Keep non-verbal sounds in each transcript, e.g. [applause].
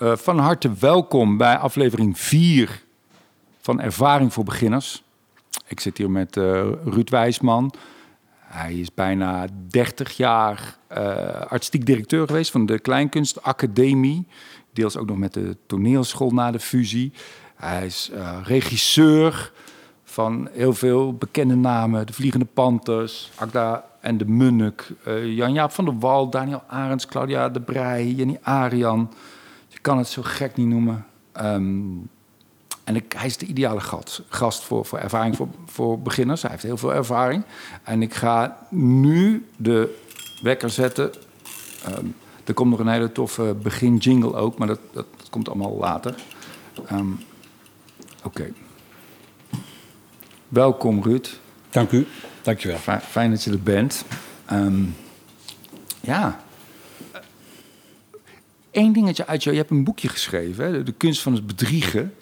eh, van harte welkom bij aflevering 4 van Ervaring voor Beginners. Ik zit hier met uh, Ruud Wijsman. Hij is bijna 30 jaar uh, artistiek directeur geweest van de Kleinkunstacademie. Deels ook nog met de toneelschool na de fusie. Hij is regisseur van heel veel bekende namen. De Vliegende Panthers, Agda en de Munnik. Jan-Jaap van der Wal, Daniel Arends, Claudia de Brij, Jenny Arian. Kan het zo gek niet noemen. Um, en ik, hij is de ideale gast, gast voor, voor ervaring voor, voor beginners. Hij heeft heel veel ervaring. En ik ga nu de wekker zetten. Um, er komt nog een hele toffe begin jingle ook, maar dat, dat, dat komt allemaal later. Um, Oké. Okay. Welkom Ruud. Dank u. Dank je wel. Fijn, fijn dat je er bent. Um, ja. Eén dingetje uit jou. Je hebt een boekje geschreven, hè? De kunst van het bedriegen.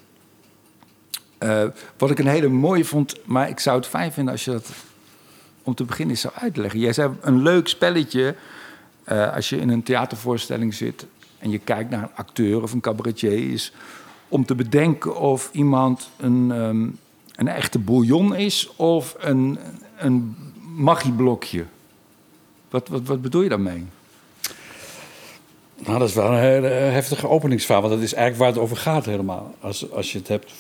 Uh, wat ik een hele mooie vond, maar ik zou het fijn vinden als je dat om te beginnen eens zou uitleggen. Jij zei een leuk spelletje uh, als je in een theatervoorstelling zit en je kijkt naar een acteur of een cabaretier, is om te bedenken of iemand een, um, een echte bouillon is of een, een magieblokje. Wat, wat, wat bedoel je daarmee? Nou, dat is wel een hele heftige openingsvraag, want dat is eigenlijk waar het over gaat helemaal. Als, als je het hebt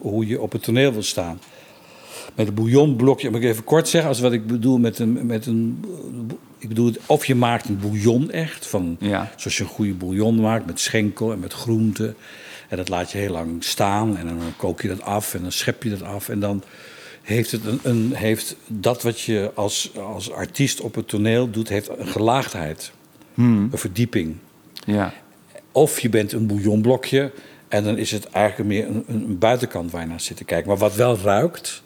hoe je op het toneel wil staan. Met een bouillonblokje, moet ik even kort zeggen, als wat ik bedoel met een. Met een ik bedoel, of je maakt een bouillon echt, van, ja. zoals je een goede bouillon maakt, met schenkel en met groenten. En dat laat je heel lang staan en dan kook je dat af en dan schep je dat af. En dan heeft, het een, een, heeft dat wat je als, als artiest op het toneel doet, heeft een gelaagdheid, hmm. een verdieping. Ja. Of je bent een bouillonblokje en dan is het eigenlijk meer een, een buitenkant waar je naar zit te kijken. Maar wat wel ruikt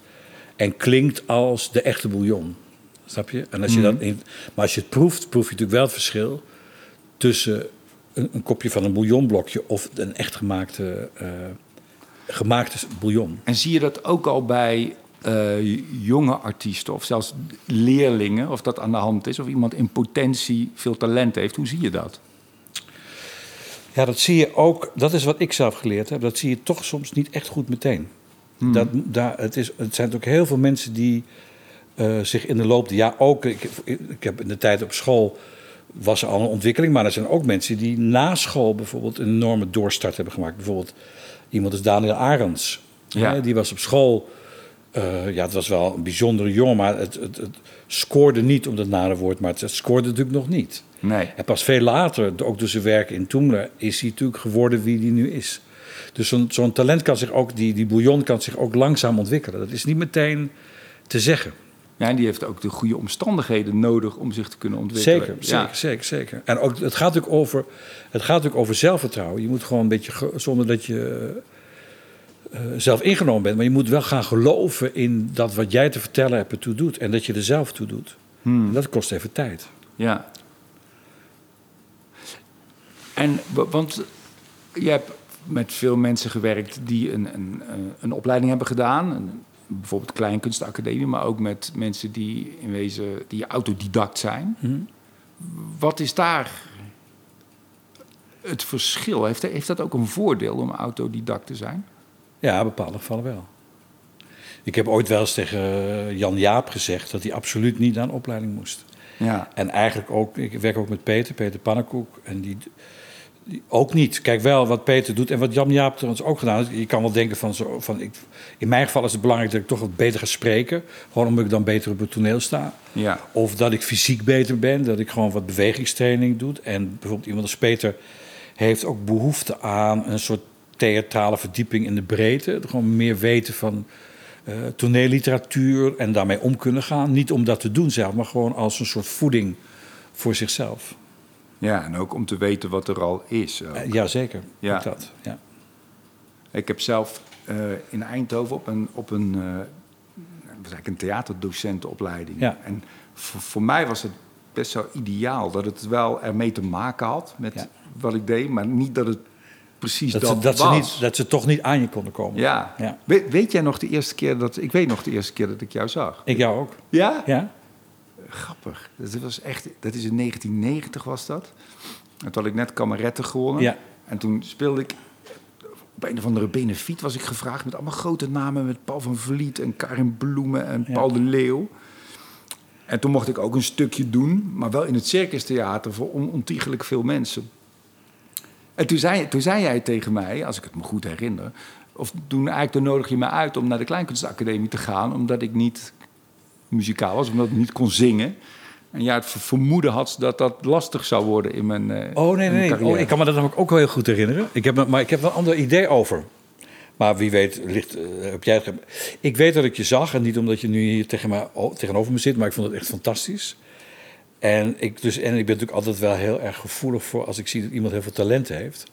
en klinkt als de echte bouillon. Snap je? En als je dat in, maar als je het proeft, proef je natuurlijk wel het verschil tussen een, een kopje van een bouillonblokje of een echt gemaakte, uh, gemaakte bouillon. En zie je dat ook al bij uh, jonge artiesten of zelfs leerlingen, of dat aan de hand is, of iemand in potentie veel talent heeft? Hoe zie je dat? Ja, dat zie je ook, dat is wat ik zelf geleerd heb, dat zie je toch soms niet echt goed meteen. Hmm. Dat, daar, het, is, het zijn ook heel veel mensen die uh, zich in de loop der ja ook, ik, ik heb in de tijd op school was er al een ontwikkeling, maar er zijn ook mensen die na school bijvoorbeeld een enorme doorstart hebben gemaakt. Bijvoorbeeld iemand is Daniel Arends. Ja. Hè, die was op school, uh, ja, het was wel een bijzondere jongen, maar het, het, het scoorde niet om dat nare woord, maar het scoorde natuurlijk nog niet. Nee. En pas veel later, ook door zijn werk in Toemler, is hij natuurlijk geworden wie hij nu is. Dus zo'n zo'n talent kan zich ook, die, die bouillon kan zich ook langzaam ontwikkelen. Dat is niet meteen te zeggen. Ja, en die heeft ook de goede omstandigheden nodig om zich te kunnen ontwikkelen. Zeker, ja. zeker, zeker, zeker. En ook, het, gaat natuurlijk over, het gaat natuurlijk over zelfvertrouwen. Je moet gewoon een beetje, zonder dat je uh, zelf ingenomen bent, maar je moet wel gaan geloven in dat wat jij te vertellen hebt ertoe doet. En dat je er zelf toe doet. Hmm. Dat kost even tijd. Ja. En, want je hebt met veel mensen gewerkt die een, een, een opleiding hebben gedaan. Een, bijvoorbeeld Kleinkunstacademie, maar ook met mensen die in wezen die autodidact zijn. Hmm. Wat is daar het verschil? Heeft, heeft dat ook een voordeel om autodidact te zijn? Ja, bepaalde gevallen wel. Ik heb ooit wel eens tegen Jan Jaap gezegd dat hij absoluut niet naar een opleiding moest. Ja. En eigenlijk ook, ik werk ook met Peter, Peter Pannenkoek. En die, die ook niet. Kijk wel wat Peter doet en wat Jan Jaap trouwens ook gedaan heeft. Je kan wel denken van, zo, van ik, in mijn geval is het belangrijk dat ik toch wat beter ga spreken. Gewoon omdat ik dan beter op het toneel sta. Ja. Of dat ik fysiek beter ben, dat ik gewoon wat bewegingstraining doe. En bijvoorbeeld iemand als Peter heeft ook behoefte aan een soort theatrale verdieping in de breedte. Gewoon meer weten van uh, toneelliteratuur en daarmee om kunnen gaan. Niet om dat te doen zelf, maar gewoon als een soort voeding voor zichzelf. Ja, en ook om te weten wat er al is. Uh, ja, zeker. Ja. Ook dat. Ja. Ik heb zelf uh, in Eindhoven op een, op een, eigenlijk een theaterdocentenopleiding. Ja. En voor, voor, mij was het best wel ideaal dat het wel ermee te maken had met Ja. wat ik deed, maar niet dat het precies dat, Dat, ze, dat, ze was. niet, dat ze toch niet aan je konden komen. Ja. Ja. We- weet jij nog de eerste keer dat... Ik weet nog de eerste keer dat ik jou zag. Ik jou ook. Ja? Ja? Grappig. Dat was echt... Dat is in 1990 was dat. En toen had ik net kameretten gewonnen. Ja. En toen speelde ik op een of andere benefiet was ik gevraagd met allemaal grote namen, met Paul van Vliet en Karin Bloemen en Ja. Paul de Leeuw. En toen mocht ik ook een stukje doen, maar wel in het Circus Theater voor on ontiegelijk veel mensen. En toen zei, toen zei jij tegen mij, als ik het me goed herinner, of toen eigenlijk toen nodig je me uit om naar de Kleinkunstacademie te gaan, omdat ik niet muzikaal was, omdat ik niet kon zingen. En jij het ver- vermoeden had dat dat lastig zou worden in mijn, eh, Oh nee, nee, nee. Oh, ik kan me dat namelijk ook wel heel goed herinneren. Ik heb, maar ik heb wel een ander idee over. Maar wie weet, ligt, eh, heb jij het Ik weet dat ik je zag en niet omdat je nu hier tegen me, o- tegenover me zit, maar ik vond het echt fantastisch. En ik, dus, en ik ben natuurlijk altijd wel heel erg gevoelig voor als ik zie dat iemand heel veel talent heeft.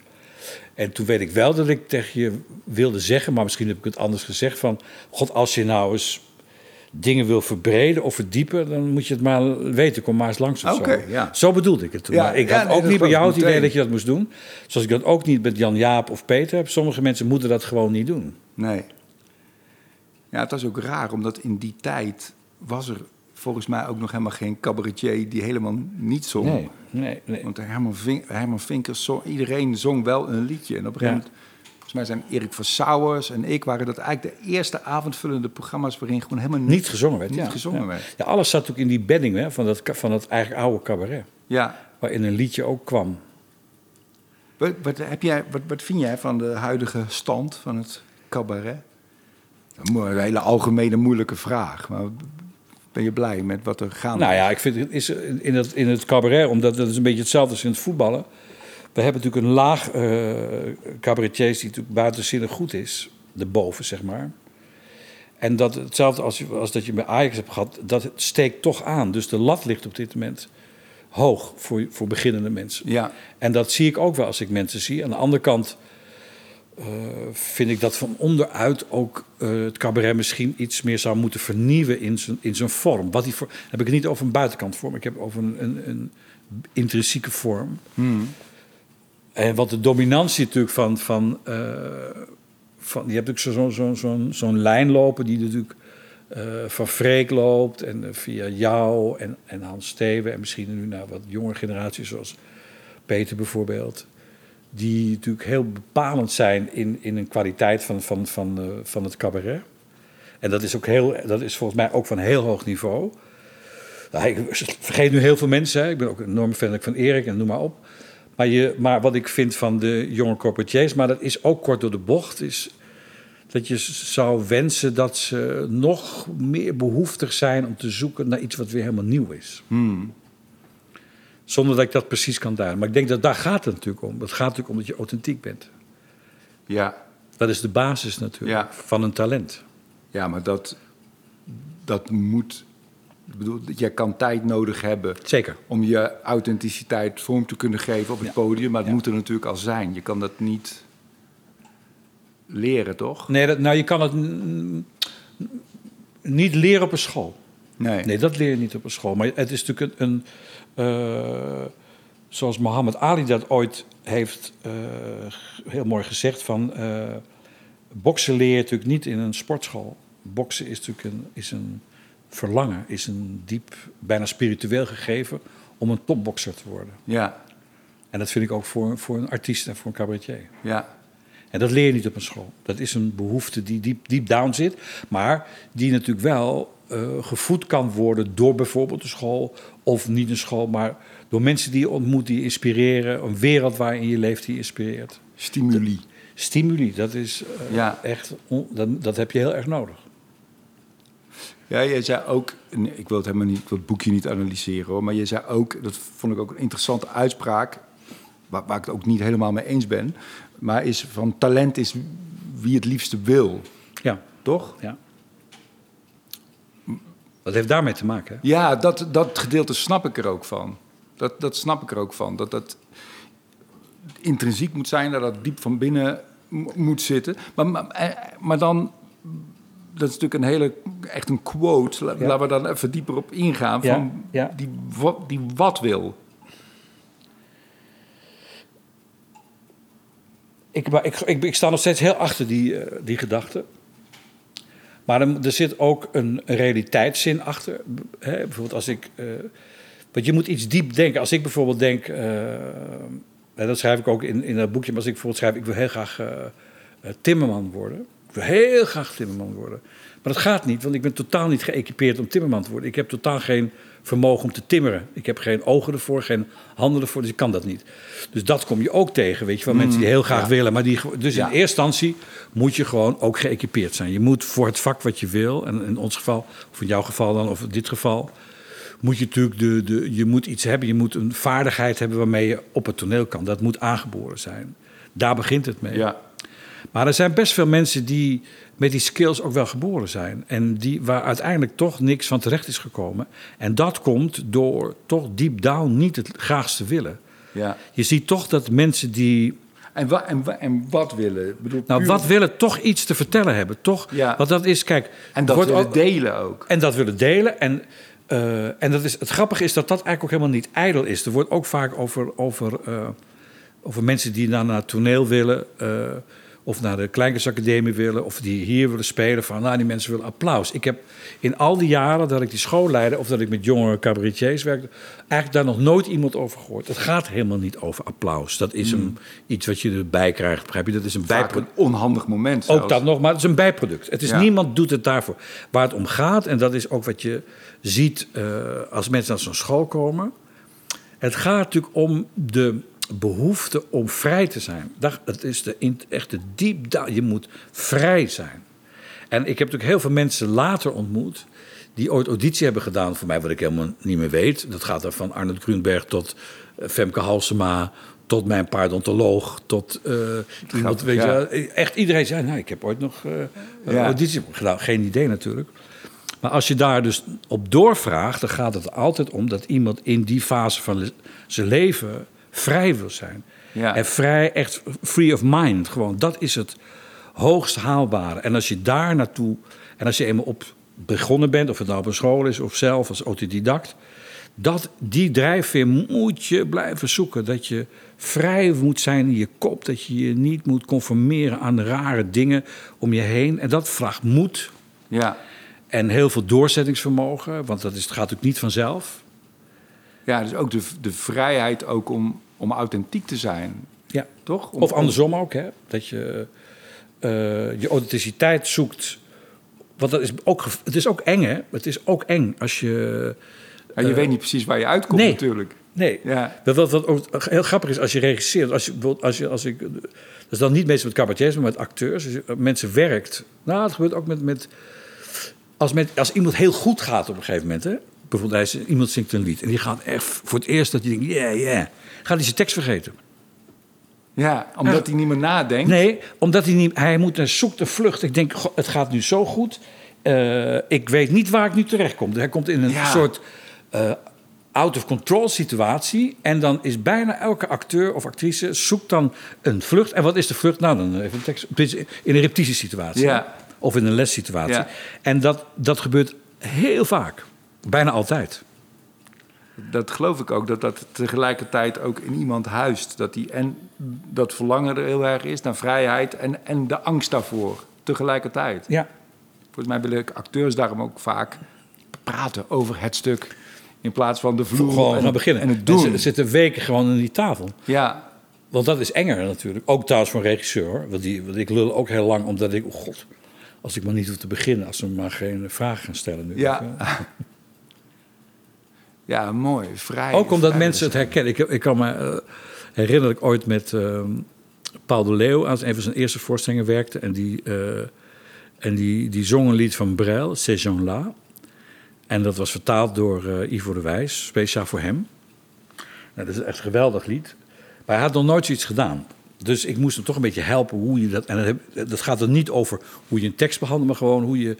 En toen weet ik wel dat ik tegen je wilde zeggen, maar misschien heb ik het anders gezegd: van God, als je nou eens dingen wil verbreden of verdiepen, dan moet je het maar weten. Kom maar eens langs of zo. ja. Zo bedoelde ik het toen. Ja, maar ik ja, had nee, ook niet bij jou het idee dat je dat moest doen. Zoals ik dat ook niet met Jan Jaap of Peter heb. Sommige mensen moeten dat gewoon niet doen. Nee. Ja, het was ook raar, omdat in die tijd was er volgens mij ook nog helemaal geen cabaretier die helemaal niet zong. Nee, nee, nee. Want Herman, Vink, Herman Vinkers, zong, iedereen zong wel een liedje. En op een gegeven moment, volgens mij zijn Erik van Sauers en ik waren dat eigenlijk de eerste avondvullende programma's waarin gewoon helemaal niet, Niet gezongen werd. niet ja. gezongen ja. werd. Ja, alles zat ook in die bedding hè, van, dat, van dat eigenlijk oude cabaret. Ja. Waarin een liedje ook kwam. Wat, wat, heb jij, wat, wat vind jij van de huidige stand van het cabaret? Een hele algemene moeilijke vraag. Maar ben je blij met wat er gaande Nou is? ja, ik vind het is in het, in het cabaret, omdat dat is een beetje hetzelfde als in het voetballen. We hebben natuurlijk een laag eh cabaretiers die natuurlijk buitenzinnig goed is. Erboven, zeg maar. En dat hetzelfde als, je- als dat je bij Ajax hebt gehad, dat steekt toch aan. Dus de lat ligt op dit moment hoog voor, voor beginnende mensen. Ja, En dat zie ik ook wel als ik mensen zie. Aan de andere kant eh, vind ik dat van onderuit ook eh, het cabaret misschien iets meer zou moeten vernieuwen in zijn, in zijn vorm. Wat die voor, heb ik het niet over een buitenkant vorm, ik heb het over een, een, een intrinsieke vorm. En wat de dominantie natuurlijk van. van, eh, van je hebt natuurlijk zo'n zo, zo, zo'n lijn lopen die natuurlijk van Freek loopt en via jou en, en Hans Steven en misschien nu naar wat jongere generaties zoals Peter bijvoorbeeld. Die natuurlijk heel bepalend zijn in, in een kwaliteit van, van, van, eh, van het cabaret. En dat is, ook heel, dat is volgens mij ook van heel hoog niveau. Nou, ik vergeet nu heel veel mensen. Ik ben ook een enorme fan van Erik en noem maar op. Maar, je, maar wat ik vind van de jonge corporatiers, maar dat is ook kort door de bocht, is dat je zou wensen dat ze nog meer behoeftig zijn om te zoeken naar iets wat weer helemaal nieuw is. Zonder dat ik dat precies kan duiden. Maar ik denk dat daar gaat het natuurlijk om. Het gaat natuurlijk om dat je authentiek bent. ja, Dat is de basis natuurlijk Ja. van een talent. ja, maar dat, dat moet... Ik bedoel, jij kan tijd nodig hebben Zeker. om je authenticiteit vorm te kunnen geven op het Ja. podium. Maar het Ja. moet er natuurlijk al zijn. Je kan dat niet leren, toch? Nee, dat, nou je kan het niet leren op een school. Nee. Nee, dat leer je niet op een school. Maar het is natuurlijk een. een eh, zoals Mohammed Ali dat ooit heeft eh, heel mooi gezegd: van eh, boksen leer je natuurlijk niet in een sportschool. Boksen is natuurlijk een, is een verlangen, is een diep, bijna spiritueel gegeven om een topbokser te worden. Ja, En dat vind ik ook voor, voor een artiest en voor een cabaretier. ja, En dat leer je niet op een school. Dat is een behoefte die diep, diep down zit, maar die natuurlijk wel eh, gevoed kan worden door bijvoorbeeld een school of niet een school, maar door mensen die je ontmoet, die je inspireren, een wereld waarin je leeft die inspireert. stimuli. Stimuli, dat is eh, Ja. echt, on- dat, dat heb je heel erg nodig. Ja, je zei ook, ik wil het helemaal niet, ik wil het boekje niet analyseren hoor, maar je zei ook, dat vond ik ook een interessante uitspraak, waar, waar ik het ook niet helemaal mee eens ben, maar is van talent is wie het liefste wil, Ja, toch? ja. Dat heeft daarmee te maken. Ja, dat, dat gedeelte snap ik er ook van. Dat, dat snap ik er ook van. Dat dat intrinsiek moet zijn, dat dat diep van binnen mo- moet zitten. Maar, maar, eh, maar dan, dat is natuurlijk een hele, echt een quote. La- Ja. Laten we dan even dieper op ingaan. Ja, Van ja. Die, wa- die wat wil. Ik, maar ik, ik, ik sta nog steeds heel achter die, eh, die gedachte. Maar er, zit ook een realiteitszin achter. Hè? Bijvoorbeeld als ik... eh, want je moet iets diep denken. Als ik bijvoorbeeld denk... eh, dat schrijf ik ook in, in dat boekje. Maar als ik bijvoorbeeld schrijf, ik wil heel graag eh, timmerman worden. Wil heel graag timmerman worden. Maar dat gaat niet, want ik ben totaal niet geëquipeerd om timmerman te worden. Ik heb totaal geen vermogen om te timmeren. Ik heb geen ogen ervoor, geen handen ervoor, dus ik kan dat niet. Dus dat kom je ook tegen, weet je, van mensen die heel graag ja. willen. Maar die, dus Ja. in eerste instantie moet je gewoon ook geëquipeerd zijn. Je moet voor het vak wat je wil, en in ons geval, of in jouw geval dan, of in dit geval, moet je natuurlijk de, de, je moet iets hebben. Je moet een vaardigheid hebben waarmee je op het toneel kan. Dat moet aangeboren zijn. Daar begint het mee. Ja. Maar er zijn best veel mensen die met die skills ook wel geboren zijn. En die, waar uiteindelijk toch niks van terecht is gekomen. En dat komt door toch deep down niet het graagste willen. ja. Je ziet toch dat mensen die En, wa en, wa en wat willen? Ik bedoel, nou, puur- wat willen, toch iets te vertellen hebben. Toch? Ja. Want dat is, kijk... En dat wordt willen ook- delen ook. En dat willen delen. En, eh, en dat is, het grappige is dat dat eigenlijk ook helemaal niet ijdel is. Er wordt ook vaak over, over, eh, over mensen die naar het toneel willen... eh, of naar de Kleinkunstacademie willen... of die hier willen spelen, van nou, die mensen willen applaus. Ik heb in al die jaren dat ik die school leidde... of dat ik met jonge cabaretiers werkte... eigenlijk daar nog nooit iemand over gehoord. Het gaat helemaal niet over applaus. Dat is een, iets wat je erbij krijgt, begrijp je? Dat is een Hmm. Vaak bijproduct. een onhandig moment Ook dat nog, maar het is een bijproduct. Het is Ja. niemand doet het daarvoor. Waar het om gaat, en dat is ook wat je ziet eh, als mensen naar zo'n school komen. Het gaat natuurlijk om de behoefte om vrij te zijn. Dat, het is de, echt de diep. Je moet vrij zijn. En ik heb natuurlijk heel veel mensen later ontmoet. die ooit auditie hebben gedaan voor mij, wat ik helemaal niet meer weet. Dat gaat er van Arnold Grunberg tot eh, Femke Halsema. tot mijn paardontoloog. tot eh, iemand, weet ja. je, echt iedereen zei: Nou, ik heb ooit nog een Ja. auditie gedaan. Geen idee natuurlijk. Maar als je daar dus op doorvraagt, dan gaat het er altijd om dat iemand in die fase van zijn leven vrij wil zijn. Ja. En vrij, echt free of mind. Gewoon, dat is het hoogst haalbare. En als je daar naartoe, en als je eenmaal op begonnen bent, of het nou op een school is of zelf als autodidact, dat, die drijfveer moet je blijven zoeken. Dat je vrij moet zijn in je kop. Dat je je niet moet conformeren aan rare dingen om je heen. En dat vraagt moed. Ja. En heel veel doorzettingsvermogen, want dat is, het gaat natuurlijk niet vanzelf. ja, dus ook de, de vrijheid ook om, om authentiek te zijn. Ja. Toch? Om- Of andersom ook, hè? dat je eh, je authenticiteit zoekt. Want dat is ook, het is ook eng, hè? Het is ook eng als je. Ja, je eh, weet niet precies waar je uitkomt nee. natuurlijk. Nee, Ja. wat, wat ook heel grappig is als je regisseert. Als je, als je, als ik, dat is dan niet meestal met cabaretiers, maar met acteurs. Als je met mensen werkt. Nou, het gebeurt ook met. met als, met, als iemand heel goed gaat op een gegeven moment. Hè? Bijvoorbeeld, hij iemand zingt een lied. En die gaat echt voor het eerst dat je denkt: yeah, yeah. Gaat hij zijn tekst vergeten? Ja, omdat Ja. hij niet meer nadenkt. Nee, omdat hij niet. Hij moet hij zoekt een vlucht. Ik denk, goh, het gaat nu zo goed. Eh, ik weet niet waar ik nu terecht kom. Hij komt in een Ja. soort eh, out of control situatie. En dan is bijna elke acteur of actrice zoekt dan een vlucht. En wat is de vlucht? Nou, dan even een tekst. In een repetitiesituatie. Ja. Of in een lessituatie. Ja. En dat, dat gebeurt heel vaak. Bijna altijd. Dat geloof ik ook, dat dat tegelijkertijd ook in iemand huist. Dat die en dat verlangen er heel erg is naar vrijheid en, en de angst daarvoor tegelijkertijd. Ja. Volgens mij willen acteurs daarom ook vaak praten over het stuk. In plaats van de vloer Gewoon en, gaan beginnen. en het En doen. ze zitten weken gewoon aan die tafel. Ja, Want dat is enger natuurlijk. Ook trouwens voor een regisseur. Want, die, want ik lul ook heel lang omdat ik... Oh god, als ik maar niet hoef te beginnen. Als ze maar geen vragen gaan stellen nu. ja. [laughs] ja, mooi. Vrij. Ook omdat vrij mensen het herkennen. Ik, ik kan me eh, herinneren dat ik ooit met ehm, Paul de Leeuw... aan een van zijn eerste voorstellingen werkte. En die, eh, en die, die zong een lied van Brel, Ces gens-là. En dat was vertaald door eh, Ivo de Wijs, speciaal voor hem. Nou, dat is echt een geweldig lied. Maar hij had nog nooit zoiets gedaan. Dus ik moest hem toch een beetje helpen hoe je dat... En dat gaat er niet over hoe je een tekst behandelt... maar gewoon hoe je,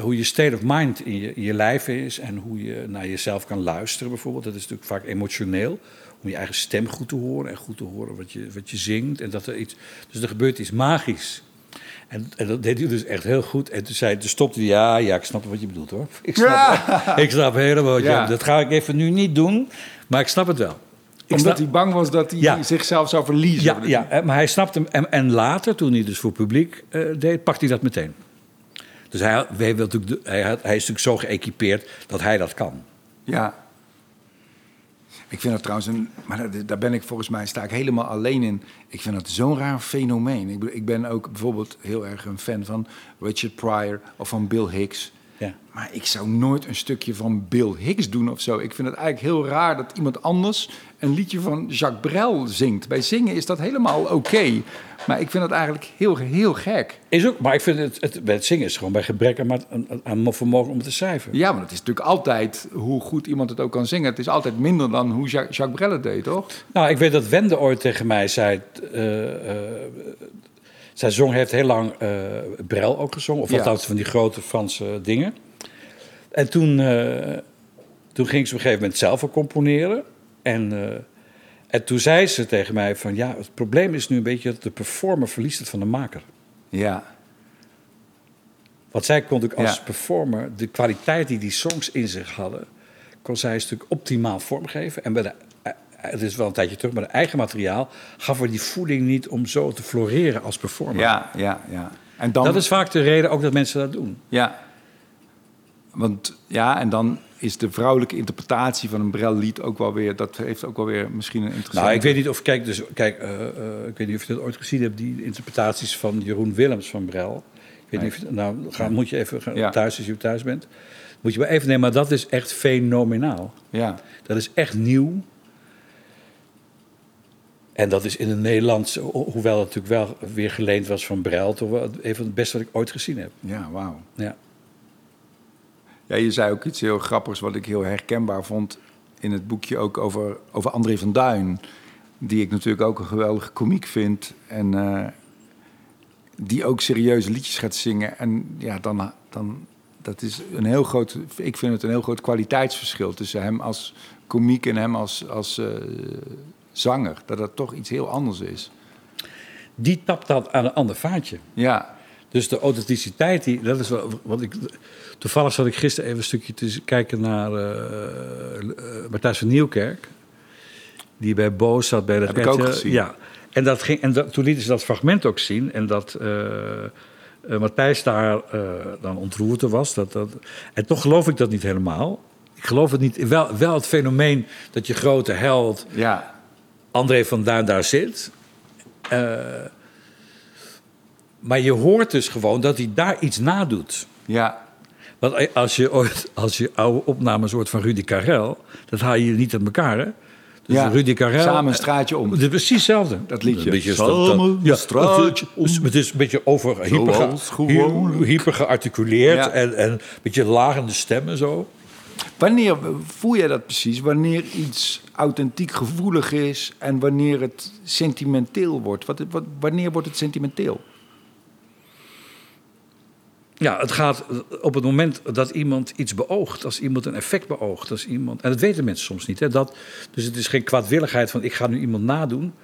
hoe je state of mind in je, in je lijf is... en hoe je naar jezelf kan luisteren bijvoorbeeld. Dat is natuurlijk vaak emotioneel. Om je eigen stem goed te horen... en goed te horen wat je, wat je zingt. En dat er iets, dus er gebeurt iets magisch. En, en dat deed hij dus echt heel goed. En toen, zei, toen stopte hij, ja, ja, ik snap wat je bedoelt hoor. [laughs] Ik snap, Ja. ik snap helemaal wat je Ja. Dat ga ik even nu niet doen, maar ik snap het wel. Ik Omdat snap- hij bang was dat hij Ja. zichzelf zou verliezen. ja, ja, maar hij snapte hem. En, en later, toen hij dus voor publiek eh, deed, pakte hij dat meteen. Dus hij, hij, wil natuurlijk, hij, hij is natuurlijk zo geëquipeerd dat hij dat kan. Ja. Ik vind dat trouwens een. Maar daar- ben ik volgens mij sta ik helemaal alleen in. Ik vind dat zo'n raar fenomeen. Ik, ik ben ook bijvoorbeeld heel erg een fan van Richard Pryor of van Bill Hicks. Maar ik zou nooit een stukje van Bill Hicks doen of zo. Ik vind het eigenlijk heel raar dat iemand anders een liedje van Jacques Brel zingt. Bij zingen is dat helemaal oké. Maar ik vind dat eigenlijk heel, heel gek. Is ook, maar ik vind het, het, bij het zingen is gewoon bij gebrek aan, aan, vermogen om te cijferen. Ja, maar het is natuurlijk altijd hoe goed iemand het ook kan zingen. Het is altijd minder dan hoe Ja- Jacques Brel het deed, toch? Nou, ik weet dat Wende ooit tegen mij zei. eh, eh, zij zong, heeft heel lang eh Brel ook gezongen. Of Ja. althans van die grote Franse dingen. En toen, eh, toen ging ze op een gegeven moment zelf ook componeren. En, eh, en toen zei ze tegen mij van... Ja, het probleem is nu een beetje dat de performer verliest het van de maker. Ja. Want zij kon natuurlijk als Ja. performer de kwaliteit die die songs in zich hadden, kon zij een stuk optimaal vormgeven. En bij de, eh, het is wel een tijdje terug, maar de eigen materiaal gaf er die voeding niet om zo te floreren als performer. Ja, ja, ja. En dan, Dat is vaak de reden ook dat mensen dat doen. Ja. Want ja, en dan is de vrouwelijke interpretatie van een Brel-lied ook wel weer... dat heeft ook wel weer misschien een interessante... Nou, ik weet niet of, kijk, dus, kijk eh, eh, ik weet niet of je dat ooit gezien hebt, die interpretaties van Jeroen Willems van Brel. Ik weet niet of je, nou, ga, moet je even gaan, Ja. thuis als je thuis bent. Moet je maar even nemen, maar dat is echt fenomenaal. Ja, Dat is echt nieuw. En dat is in het Nederlands, ho- hoewel het natuurlijk wel weer geleend was van Brel, toch wel een van het beste wat ik ooit gezien heb. ja, wauw. Ja. Ja, je zei ook iets heel grappigs wat ik heel herkenbaar vond in het boekje ook over, over André van Duin. Die ik natuurlijk ook een geweldige komiek vind. En eh, die ook serieuze liedjes gaat zingen. En ja, dan, dan dat is een heel groot, ik vind het een heel groot kwaliteitsverschil tussen hem als komiek en hem als, als eh, zanger. Dat dat toch iets heel anders is. Die tapt dat aan een ander vaatje. Ja, Dus de authenticiteit, die, dat is wel wat ik. Toevallig zat ik gisteren even een stukje te kijken naar eh, Matthijs van Nieuwkerk. Die bij Boos zat bij de Heb ik ook gezien. Ja, en, dat ging, en dat, toen lieten ze dat fragment ook zien. En dat eh, Matthijs daar dan ontroerd was. Dat, dat, en toch geloof ik dat niet helemaal. Ik geloof het niet. Wel, wel het fenomeen dat je grote held ja, André van Duin daar zit. Eh, maar je hoort dus gewoon dat hij daar iets nadoet. ja, Want als je ooit, als je oude opnames hoort van Rudy Karel, dat haal je niet uit elkaar, hè? Dus Ja, Rudy Karel... samen een straatje om. Het is precies hetzelfde. Dat liedje. Een beetje Samen ja, straatje om. Het is, het is een beetje over hyper, gearticuleerd Ja. en, en een beetje lagende stemmen zo. Wanneer voel jij dat precies? Wanneer iets authentiek gevoelig is en wanneer het sentimenteel wordt? Wat, wat, wanneer wordt het sentimenteel? Ja, het gaat op het moment dat iemand iets beoogt, als iemand een effect beoogt, als iemand, en dat weten mensen soms niet. Hè, dat, dus het is geen kwaadwilligheid van ik ga nu iemand nadoen.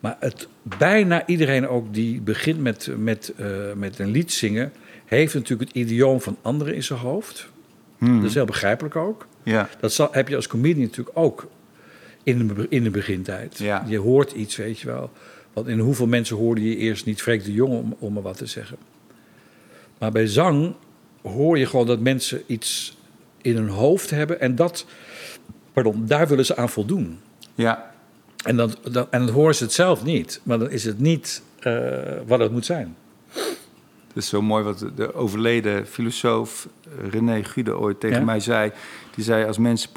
Maar het, bijna iedereen ook die begint met, met, eh, met een lied zingen, heeft natuurlijk het idioom van anderen in zijn hoofd. Dat is heel begrijpelijk ook. Ja. Dat zal, heb je als comedian natuurlijk ook in de, in de begintijd. Ja. Je hoort iets, weet je wel. Want in hoeveel mensen hoorde je eerst niet Freek de Jong om, om maar wat te zeggen. Maar bij zang hoor je gewoon dat mensen iets in hun hoofd hebben en dat, pardon, daar willen ze aan voldoen. Ja. En dan, dan, en dan horen ze het zelf niet, maar dan is het niet eh, wat het moet zijn. Het is zo mooi wat de overleden filosoof eh, René Gude ooit tegen Ja? mij zei. Die zei, als mensen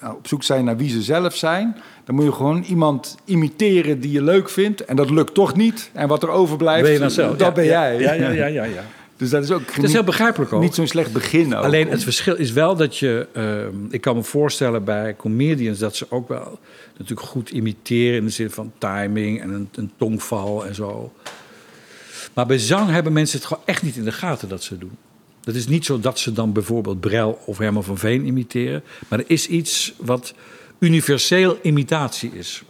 nou, op zoek zijn naar wie ze zelf zijn... dan moet je gewoon iemand imiteren die je leuk vindt. En dat lukt toch niet. En wat er overblijft, Ben je dan zelf? dat Ja, ben ja, jij. Ja, ja, ja, ja, ja. Dus dat is ook Het is heel begrijpelijk ook. niet zo'n slecht begin ook. Alleen het verschil is wel dat je. ehm, ik kan me voorstellen bij comedians dat ze ook wel natuurlijk goed imiteren in de zin van timing en een, een tongval en zo. Maar bij zang hebben mensen het gewoon echt niet in de gaten dat ze het doen. Het is niet zo dat ze dan bijvoorbeeld Brel of Herman van Veen imiteren. Maar er is iets wat universeel imitatie is.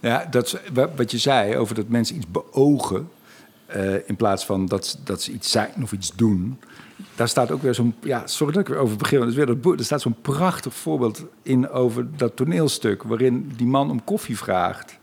Ja, dat wat je zei over dat mensen iets beogen. Eh, in plaats van dat, ze- dat ze iets zijn of iets doen. Daar staat ook weer zo'n. Ja, sorry dat ik weer over begin. is weer dat boek. Er staat zo'n prachtig voorbeeld in over dat toneelstuk. waarin die man om koffie vraagt.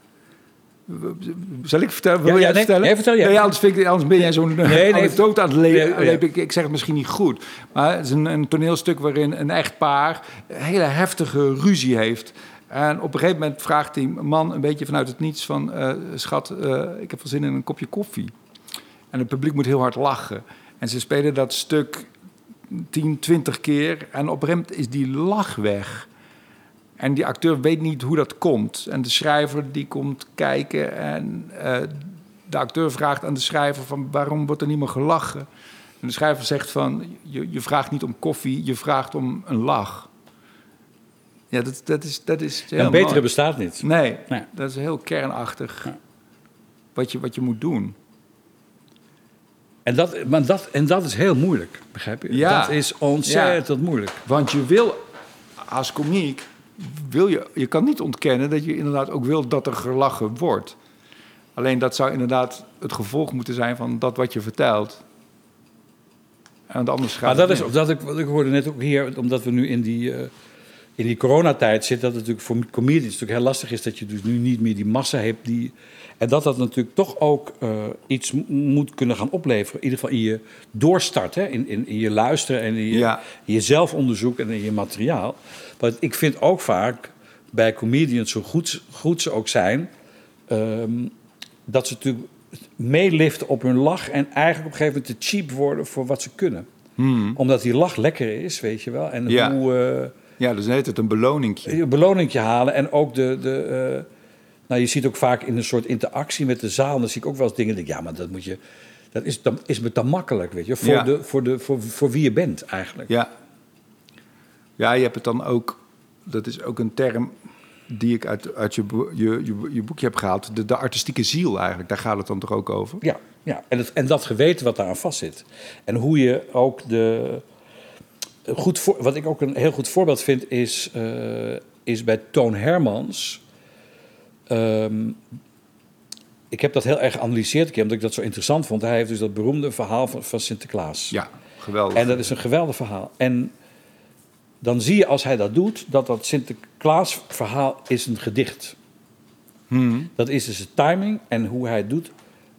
Zal ik vertellen? Wil Ja, jij ja, het nee, vertellen? nee, vertel jij. Nee, anders, vind ik, anders ben jij zo'n nee, [laughs] anekdote aan het le- Nee, ja. lepen. Ik, ik zeg het misschien niet goed. Maar het is een, een toneelstuk waarin een echtpaar een hele heftige ruzie heeft. En op een gegeven moment vraagt die man een beetje vanuit het niets van... eh, schat, eh, ik heb wel zin in een kopje koffie. En het publiek moet heel hard lachen. En ze spelen dat stuk 10, 20 keer. En op een is die lach weg. En die acteur weet niet hoe dat komt. En de schrijver die komt kijken en eh, de acteur vraagt aan de schrijver van waarom wordt er niet meer gelachen? En de schrijver zegt van je, je vraagt niet om koffie, je vraagt om een lach. Ja, dat, dat is, dat is heel Een betere mooi. bestaat niet. Nee, Nee. dat is heel kernachtig Ja. wat, je, wat je moet doen. En dat, maar dat, en dat is heel moeilijk, begrijp je? Ja. Dat is ontzettend moeilijk. Want je wil als komiek, wil je, je kan niet ontkennen dat je inderdaad ook wil dat er gelachen wordt. Alleen dat zou inderdaad het gevolg moeten zijn van dat wat je vertelt. En anders gaat Maar dat is, dat ik, wat ik hoorde net ook hier, omdat we nu in die, eh, in die coronatijd zitten, dat natuurlijk voor comedians natuurlijk heel lastig is dat je dus nu niet meer die massa hebt. Die, en dat dat natuurlijk toch ook eh, iets moet kunnen gaan opleveren. In ieder geval in je doorstart, hè? In, in, in je luisteren en in je, Ja. in je zelfonderzoek en in je materiaal. Want ik vind ook vaak bij comedians, zo goed, goed ze ook zijn, ehm, dat ze natuurlijk meeliften op hun lach en eigenlijk op een gegeven moment te cheap worden voor wat ze kunnen omdat die lach lekker is, weet je wel. En Hmm. Ja. hoe eh, Ja, dus heet het een beloningje. een beloningje halen. En ook de... de eh, nou, je ziet ook vaak in een soort interactie met de zaal... dan zie ik ook wel eens dingen... denk ja, maar dat moet je... Dat is, dan, is me dan makkelijk, weet je. Voor, Ja. de, voor, de, voor, voor wie je bent, eigenlijk. Ja. Ja, je hebt het dan ook, dat is ook een term die ik uit, uit je, je, je, je boekje heb gehaald. De, de artistieke ziel eigenlijk, daar gaat het dan toch ook over? Ja, ja. En, het, en dat geweten wat daaraan vastzit. En hoe je ook de... Goed voor, wat ik ook een heel goed voorbeeld vind is, eh, is bij Toon Hermans. Ehm, ik heb dat heel erg geanalyseerd, omdat ik dat zo interessant vond. Hij heeft dus dat beroemde verhaal van, van Sinterklaas. Ja, geweldig. En dat is een geweldig verhaal. En dan zie je als hij dat doet, dat dat Sinterklaas verhaal is een gedicht. Hmm. Dat is dus de timing en hoe hij het doet.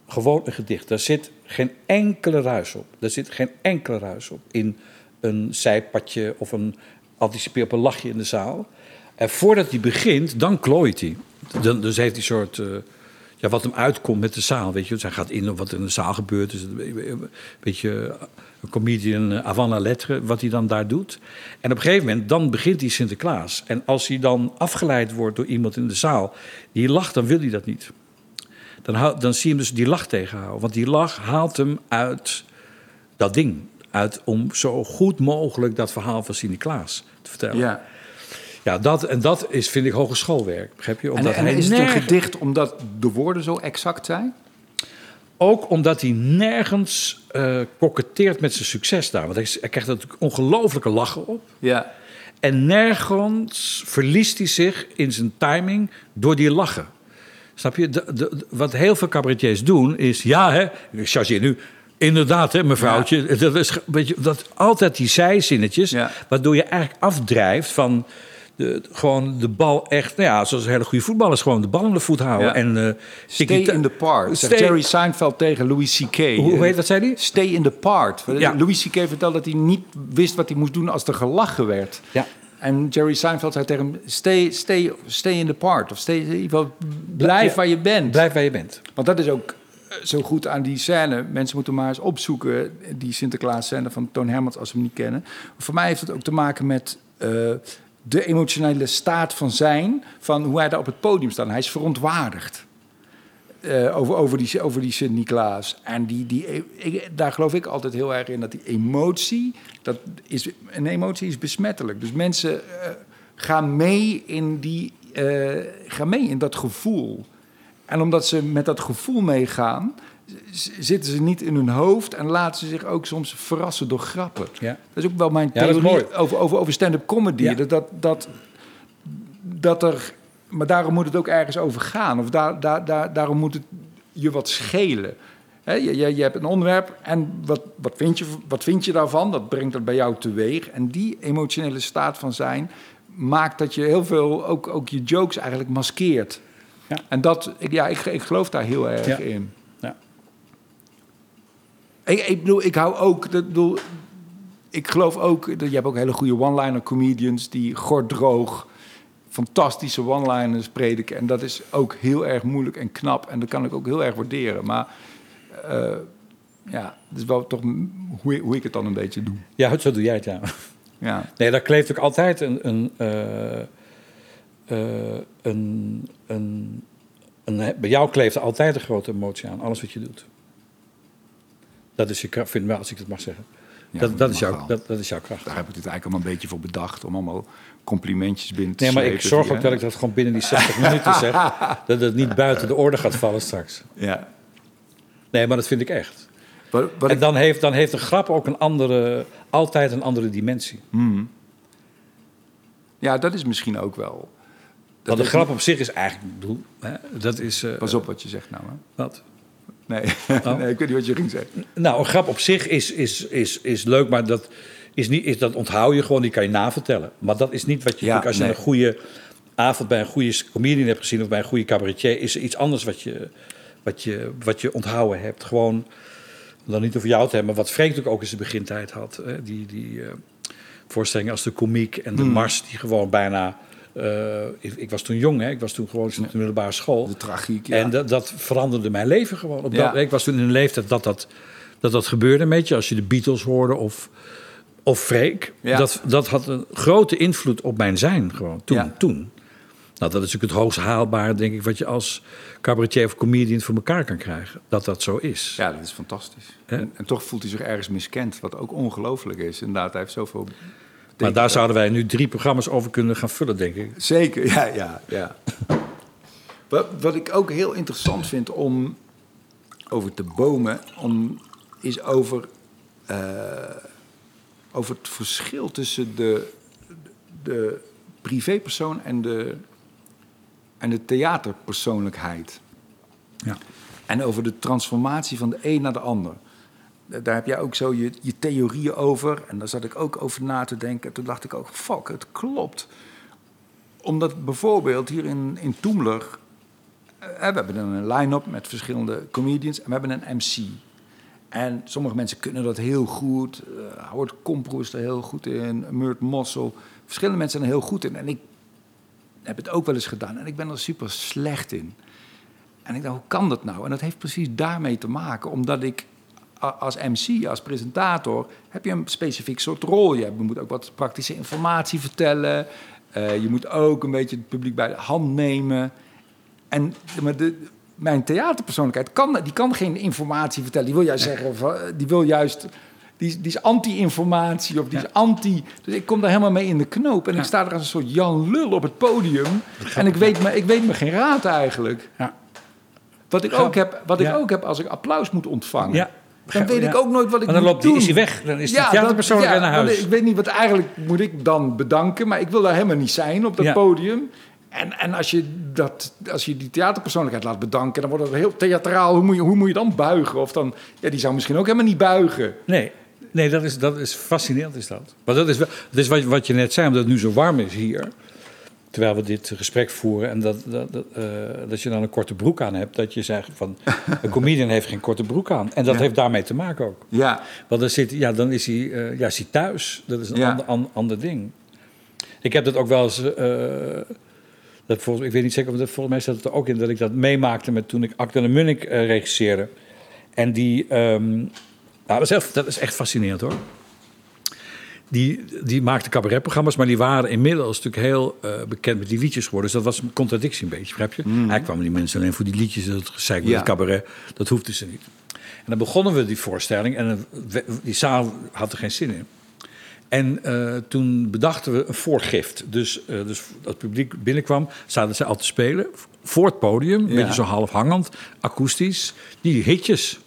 Gewoon een gedicht. Daar zit geen enkele ruis op. Daar zit geen enkele ruis op. In een zijpadje of een anticipeer op een lachje in de zaal. En voordat hij begint, dan klooit hij. Dan, dus heeft hij soort... eh, ja, wat hem uitkomt met de zaal, weet je. Dus hij gaat in op wat er in de zaal gebeurt. Dus een beetje een comedian eh, avant la lettre, wat hij dan daar doet. En op een gegeven moment, dan begint hij Sinterklaas. En als hij dan afgeleid wordt door iemand in de zaal... die lacht, dan wil hij dat niet. Dan, dan zie je hem dus die lach tegenhouden. Want die lach haalt hem uit dat ding. Uit om zo goed mogelijk dat verhaal van Sinterklaas te vertellen. Ja, Ja. dat, en dat is, vind ik, hogeschoolwerk. Begrijp je? En, Omdat en hij is het een gedicht omdat de woorden zo exact zijn? Ook omdat hij nergens koketteert met zijn succes daar. Want hij, hij krijgt natuurlijk ongelooflijke lachen op. Ja. En nergens verliest hij zich in zijn timing door die lachen. Snap je? De, de- de- wat heel veel cabaretiers doen is... Ja, hè, ik chargeer nu... Inderdaad, hè, mevrouwtje. Dat is weet je, dat, altijd die zijzinnetjes... Ja. waardoor je eigenlijk afdrijft van... De, gewoon de bal echt... Nou ja, zoals hele goede voetballers... gewoon de bal in de voet houden. Ja. En, eh, Stay in the part. Stay- Jerry Seinfeld tegen Louis C.K. Hoe, hoe heet dat, zei hij? Stay in the part. Ja. Louis C.K. vertelde dat hij niet wist wat hij moest doen als er gelachen werd. Ja. En Jerry Seinfeld zei tegen hem: stay, stay, stay in the part. Of stay, in ieder geval, blijf Ja. waar je bent. Blijf waar je bent. Want dat is ook zo goed aan die scène. Mensen moeten maar eens opzoeken, die Sinterklaas-scène van Toon Hermans, als ze hem niet kennen. Voor mij heeft het ook te maken met eh, de emotionele staat van zijn, van hoe hij daar op het podium staat. Hij is verontwaardigd. eh, over, over die, over die Sint-Niklaas. En die, die, daar geloof ik altijd heel erg in dat die emotie, dat is, een emotie is besmettelijk. Dus mensen eh, gaan mee in die, gaan mee in dat gevoel. En omdat ze met dat gevoel meegaan, zitten ze niet in hun hoofd en laten ze zich ook soms verrassen door grappen. Ja. Dat is ook wel mijn theorie over, over, over stand-up comedy. Ja. Dat, dat, dat, dat er, maar daarom moet het ook ergens over gaan. Of daar, daar, daar, daarom moet het je wat schelen. Hè, je, je, je hebt een onderwerp en wat, wat, vind je, wat vind je daarvan? Dat brengt dat bij jou teweeg. En die emotionele staat van zijn maakt dat je heel veel, ook, ook je jokes eigenlijk maskeert. Ja. En dat, ik, ja, ik, ik geloof daar heel erg Ja. in. Ja. Ik, ik bedoel, ik hou ook. Dat, bedoel, ik geloof ook. Dat, je hebt ook hele goede one-liner comedians die gordroog fantastische one-liners prediken. En dat is ook heel erg moeilijk en knap. En dat kan ik ook heel erg waarderen. Maar uh, ja, dat is wel toch hoe, hoe ik het dan een beetje doe. Ja, zo doe jij het, ja. ja. Nee, daar kleeft ook altijd een... een uh, een, een, een, bij jou kleeft altijd een grote emotie aan, alles wat je doet. Dat is je kracht, vind ik wel, als ik dat mag zeggen. dat, dat, is jouw, dat, dat, is jouw kracht. Daar heb ik het eigenlijk allemaal een beetje voor bedacht. Om allemaal complimentjes binnen te Nee, maar ik zorg ook dat ik dat gewoon binnen die 60 [laughs] minuten zeg. Dat het niet buiten de orde gaat vallen straks. Ja. Nee, maar dat vind ik echt. Wat, wat en dan, heeft, dan heeft de grap ook een andere, altijd een andere dimensie. Hmm. Ja, dat is misschien ook wel. Want de grap op zich is eigenlijk, bedoel, hè, dat is... Uh, Pas op wat je zegt nou. Hè? Wat? Nee. [laughs] Oh. nee, ik weet niet wat je ging zeggen. Nou, een grap op zich is, is, is, is leuk, maar dat, is niet, is, dat onthoud je gewoon, die kan je navertellen. Maar dat is niet wat je ja, als je een goede avond bij een goede comedian hebt gezien of bij een goede cabaretier, is er iets anders wat je, wat je, wat je onthouden hebt. Gewoon, dan niet over jou te hebben, maar wat Frank natuurlijk ook in zijn begintijd had. Hè? Die, die uh, voorstellingen als de komiek en de hmm. mars, die gewoon bijna uh, ik, ik, was toen jong, hè? ik was toen gewoon in de middelbare school. De tragiek, ja. En dat, dat veranderde mijn leven gewoon. Op dat, Ik was toen in een leeftijd dat dat, dat dat gebeurde een beetje. Als je de Beatles hoorde of, of Freek. Dat, dat had een grote invloed op mijn zijn gewoon, toen. toen. Nou, dat is natuurlijk het hoogst haalbare, denk ik, wat je als cabaretier of comedian voor elkaar kan krijgen. Dat dat zo is. Ja, dat is fantastisch. En, en, toch voelt hij zich ergens miskend, wat ook ongelooflijk is. Inderdaad, hij heeft zoveel maar daar zouden wij nu drie programma's over kunnen gaan vullen, denk ik. Zeker, ja, ja, ja. wat, wat ik ook heel interessant vind om over te bomen, om, is over, uh, over het verschil tussen de, de privépersoon en de, en de theaterpersoonlijkheid. Ja. En over de transformatie van de een naar de ander daar heb jij ook zo je, je theorieën over. En daar zat ik ook over na te denken. Toen dacht ik ook, fuck, het klopt. Omdat bijvoorbeeld hier in, in Toemler... Eh, we hebben een line-up met verschillende comedians... en we hebben een MC. En sommige mensen kunnen dat heel goed. Uh, Howard is er heel goed in. Murt Mossel. Verschillende mensen zijn er heel goed in. En ik heb het ook wel eens gedaan. En ik ben er super slecht in. En ik dacht, hoe kan dat nou? En dat heeft precies daarmee te maken. Omdat ik als MC, als presentator, heb je een specifiek soort rol. Je moet ook wat praktische informatie vertellen. Uh, je moet ook een beetje het publiek bij de hand nemen. En maar de, mijn theaterpersoonlijkheid kan, die kan geen informatie vertellen. Die wil juist zeggen, die wil juist. Die, die is anti-informatie of die is anti. Dus ik kom daar helemaal mee in de knoop. En ik sta er als een soort Jan Lul op het podium. En ik weet me, ik weet me geen raad eigenlijk. Ja. Wat ik, ook heb, wat ik ook heb als ik applaus moet ontvangen. Dan weet ik ook nooit wat ik maar dan loopt die, is hij weg. Dan is ja, de persoon weer naar huis. Ik weet niet wat eigenlijk moet ik dan bedanken. Maar ik wil daar helemaal niet zijn op dat podium. En, en als, je dat, als je die theaterpersoonlijkheid laat bedanken... dan wordt het heel theatraal. Hoe moet je, hoe moet je dan buigen? Of dan, ja, die zou misschien ook helemaal niet buigen. Nee, nee dat, is, dat is fascinerend is dat. Maar dat is, wel, dat is wat, wat je net zei, omdat het nu zo warm is hier terwijl we dit gesprek voeren en dat, dat, dat, uh, dat, je dan een korte broek aan hebt, dat je zegt van [laughs] een comedian heeft geen korte broek aan. En dat heeft daarmee te maken ook. Ja. Want dan, zit, ja, dan is hij, uh, ja, is hij thuis. Dat is een ja. ander, ander, ding. Ik heb dat ook wel eens. Uh, dat volgens, ik weet niet zeker, of dat, volgens mij staat het er ook in dat ik dat meemaakte met toen ik Acte de Munnik regisseerde. En die. Um, nou, dat, is echt, dat is echt fascinerend hoor die, die maakte cabaretprogramma's, maar die waren inmiddels natuurlijk heel uh, bekend met die liedjes geworden. Dus dat was een contradictie een beetje, begrijp je? Mm. Eigenlijk kwamen die mensen alleen voor die liedjes, dat gezeik met het cabaret, dat hoefde ze niet. En dan begonnen we die voorstelling en die zaal had er geen zin in. En uh, toen bedachten we een voorgift. Dus, uh, dus het publiek binnenkwam, zaten ze al te spelen. Voor het podium, ja. beetje zo half hangend, akoestisch. Die hitjes.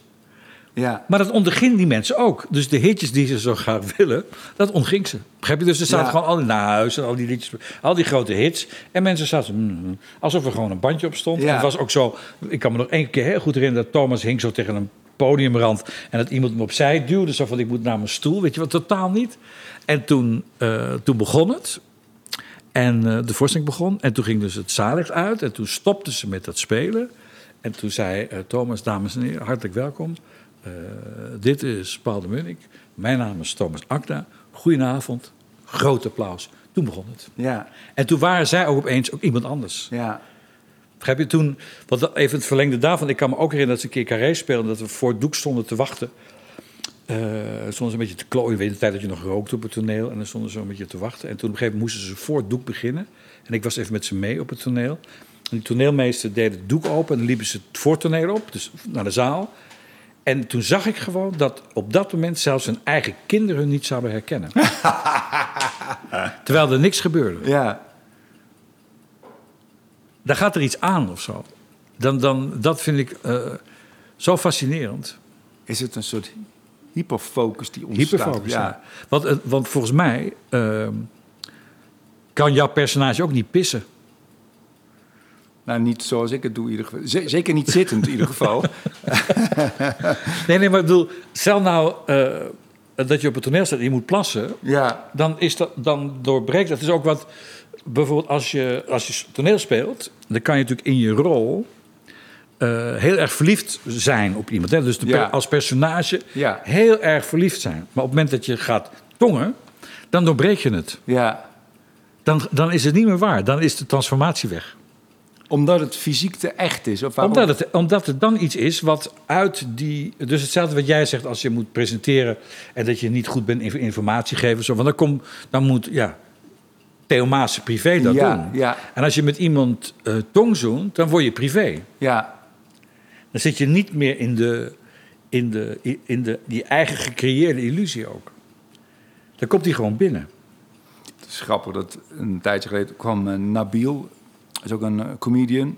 Ja. Maar dat onderging die mensen ook. Dus de hitjes die ze zo graag willen, dat ontging ze. Begrijp je? Dus er zaten gewoon al die naar huis en al die liedjes, al die grote hits. En mensen zaten mm, alsof er gewoon een bandje op stond. Ja. Het was ook zo, ik kan me nog één keer heel goed herinneren dat Thomas hing zo tegen een podiumrand. En dat iemand hem opzij duwde, zo van ik moet naar mijn stoel. Weet je wat, totaal niet. En toen, uh, toen begon het. En uh, de voorstelling begon. En toen ging dus het zaallicht uit. En toen stopten ze met dat spelen. En toen zei uh, Thomas, dames en heren, hartelijk welkom. Uh, dit is Paul de Munnik. Mijn naam is Thomas Akda. Goedenavond. Groot applaus. Toen begon het. Ja, En toen waren zij ook opeens ook iemand anders. ja. Begrijp je toen, wat even het verlengde daarvan. Ik kan me ook herinneren dat ze een keer carré speelden, dat we voor het doek stonden te wachten. Eh stonden ze een beetje te klooien. Weet de tijd dat je nog rookte op het toneel. En dan stonden ze een beetje te wachten. En toen op een gegeven moment moesten ze voor het doek beginnen. En ik was even met ze mee op het toneel. En die toneelmeester deed het doek open en dan liepen ze het voortoneel op, dus naar de zaal. En toen zag ik gewoon dat op dat moment zelfs hun eigen kinderen hun niet zouden herkennen. [laughs] Terwijl er niks gebeurde. ja. Daar gaat er iets aan of zo. Dan, dan, dat vind ik eh, zo fascinerend. Is het een soort hyperfocus die ontstaat? Hyperfocus, ja. Want, eh, want volgens mij ehm, kan jouw personage ook niet pissen. Nou, niet zoals ik het doe in ieder geval. Zeker niet zittend in ieder geval. [laughs] Nee, nee, maar ik bedoel, stel nou eh, dat je op het toneel staat en je moet plassen. Ja, Dan, is dat, dan doorbreekt dat. Het is ook wat, bijvoorbeeld als je, als je toneel speelt, dan kan je natuurlijk in je rol eh, heel erg verliefd zijn op iemand. Hè? Dus de Ja. als personage Ja. heel erg verliefd zijn. Maar op het moment dat je gaat tongen, dan doorbreek je het. ja. Dan, dan is het niet meer waar. Dan is de transformatie weg. Omdat het fysiek te echt is. Of waarom? Omdat het, omdat het dan iets is wat uit die. Dus hetzelfde wat jij zegt als je moet presenteren. en dat je niet goed bent in informatie geven. Zo, want dan, kom, dan moet. Ja, Theo Maassen privé dat Ja, doen. ja. En als je met iemand eh tongzoent, dan word je privé. Ja, Dan zit je niet meer in, de, in, de, in de, die eigen gecreëerde illusie ook. Dan komt die gewoon binnen. het is grappig dat een tijdje geleden kwam eh, Nabil, is ook een eh, comedian.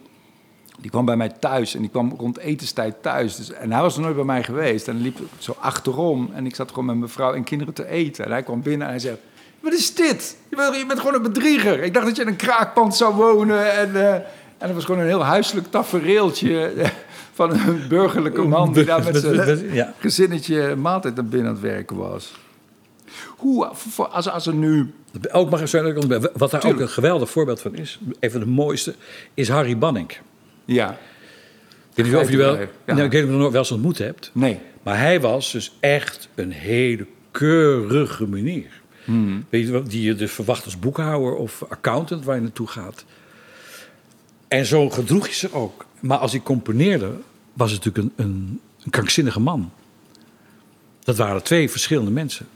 Die kwam bij mij thuis en die kwam rond etenstijd thuis. Dus, en hij was nog nooit bij mij geweest. En liep zo achterom en ik zat gewoon met mijn vrouw en kinderen te eten. En hij kwam binnen en hij zegt, wat is dit? Je bent, je bent gewoon een bedrieger. Ik dacht dat je in een kraakpand zou wonen. En, eh, en het was gewoon een heel huiselijk tafereeltje eh, van een burgerlijke man... die daar met [laughs] zijn Ja. gezinnetje maaltijd naar binnen aan het werken was. Hoe, als, als er nu... Ook mag zeggen, wat daar ook een geweldig voorbeeld van is, een van de mooiste, is Harry Banning. Ja, Ik weet niet of je wel, Ja. nou, ik weet niet of je hem nog wel eens ontmoet hebt. nee. Maar hij was dus echt een hele keurige meneer. Weet je, die je dus verwacht als boekhouder of accountant waar je naartoe gaat. En zo gedroeg je zich ook. Maar als hij componeerde, was het natuurlijk een, een, een krankzinnige man. Dat waren twee verschillende mensen.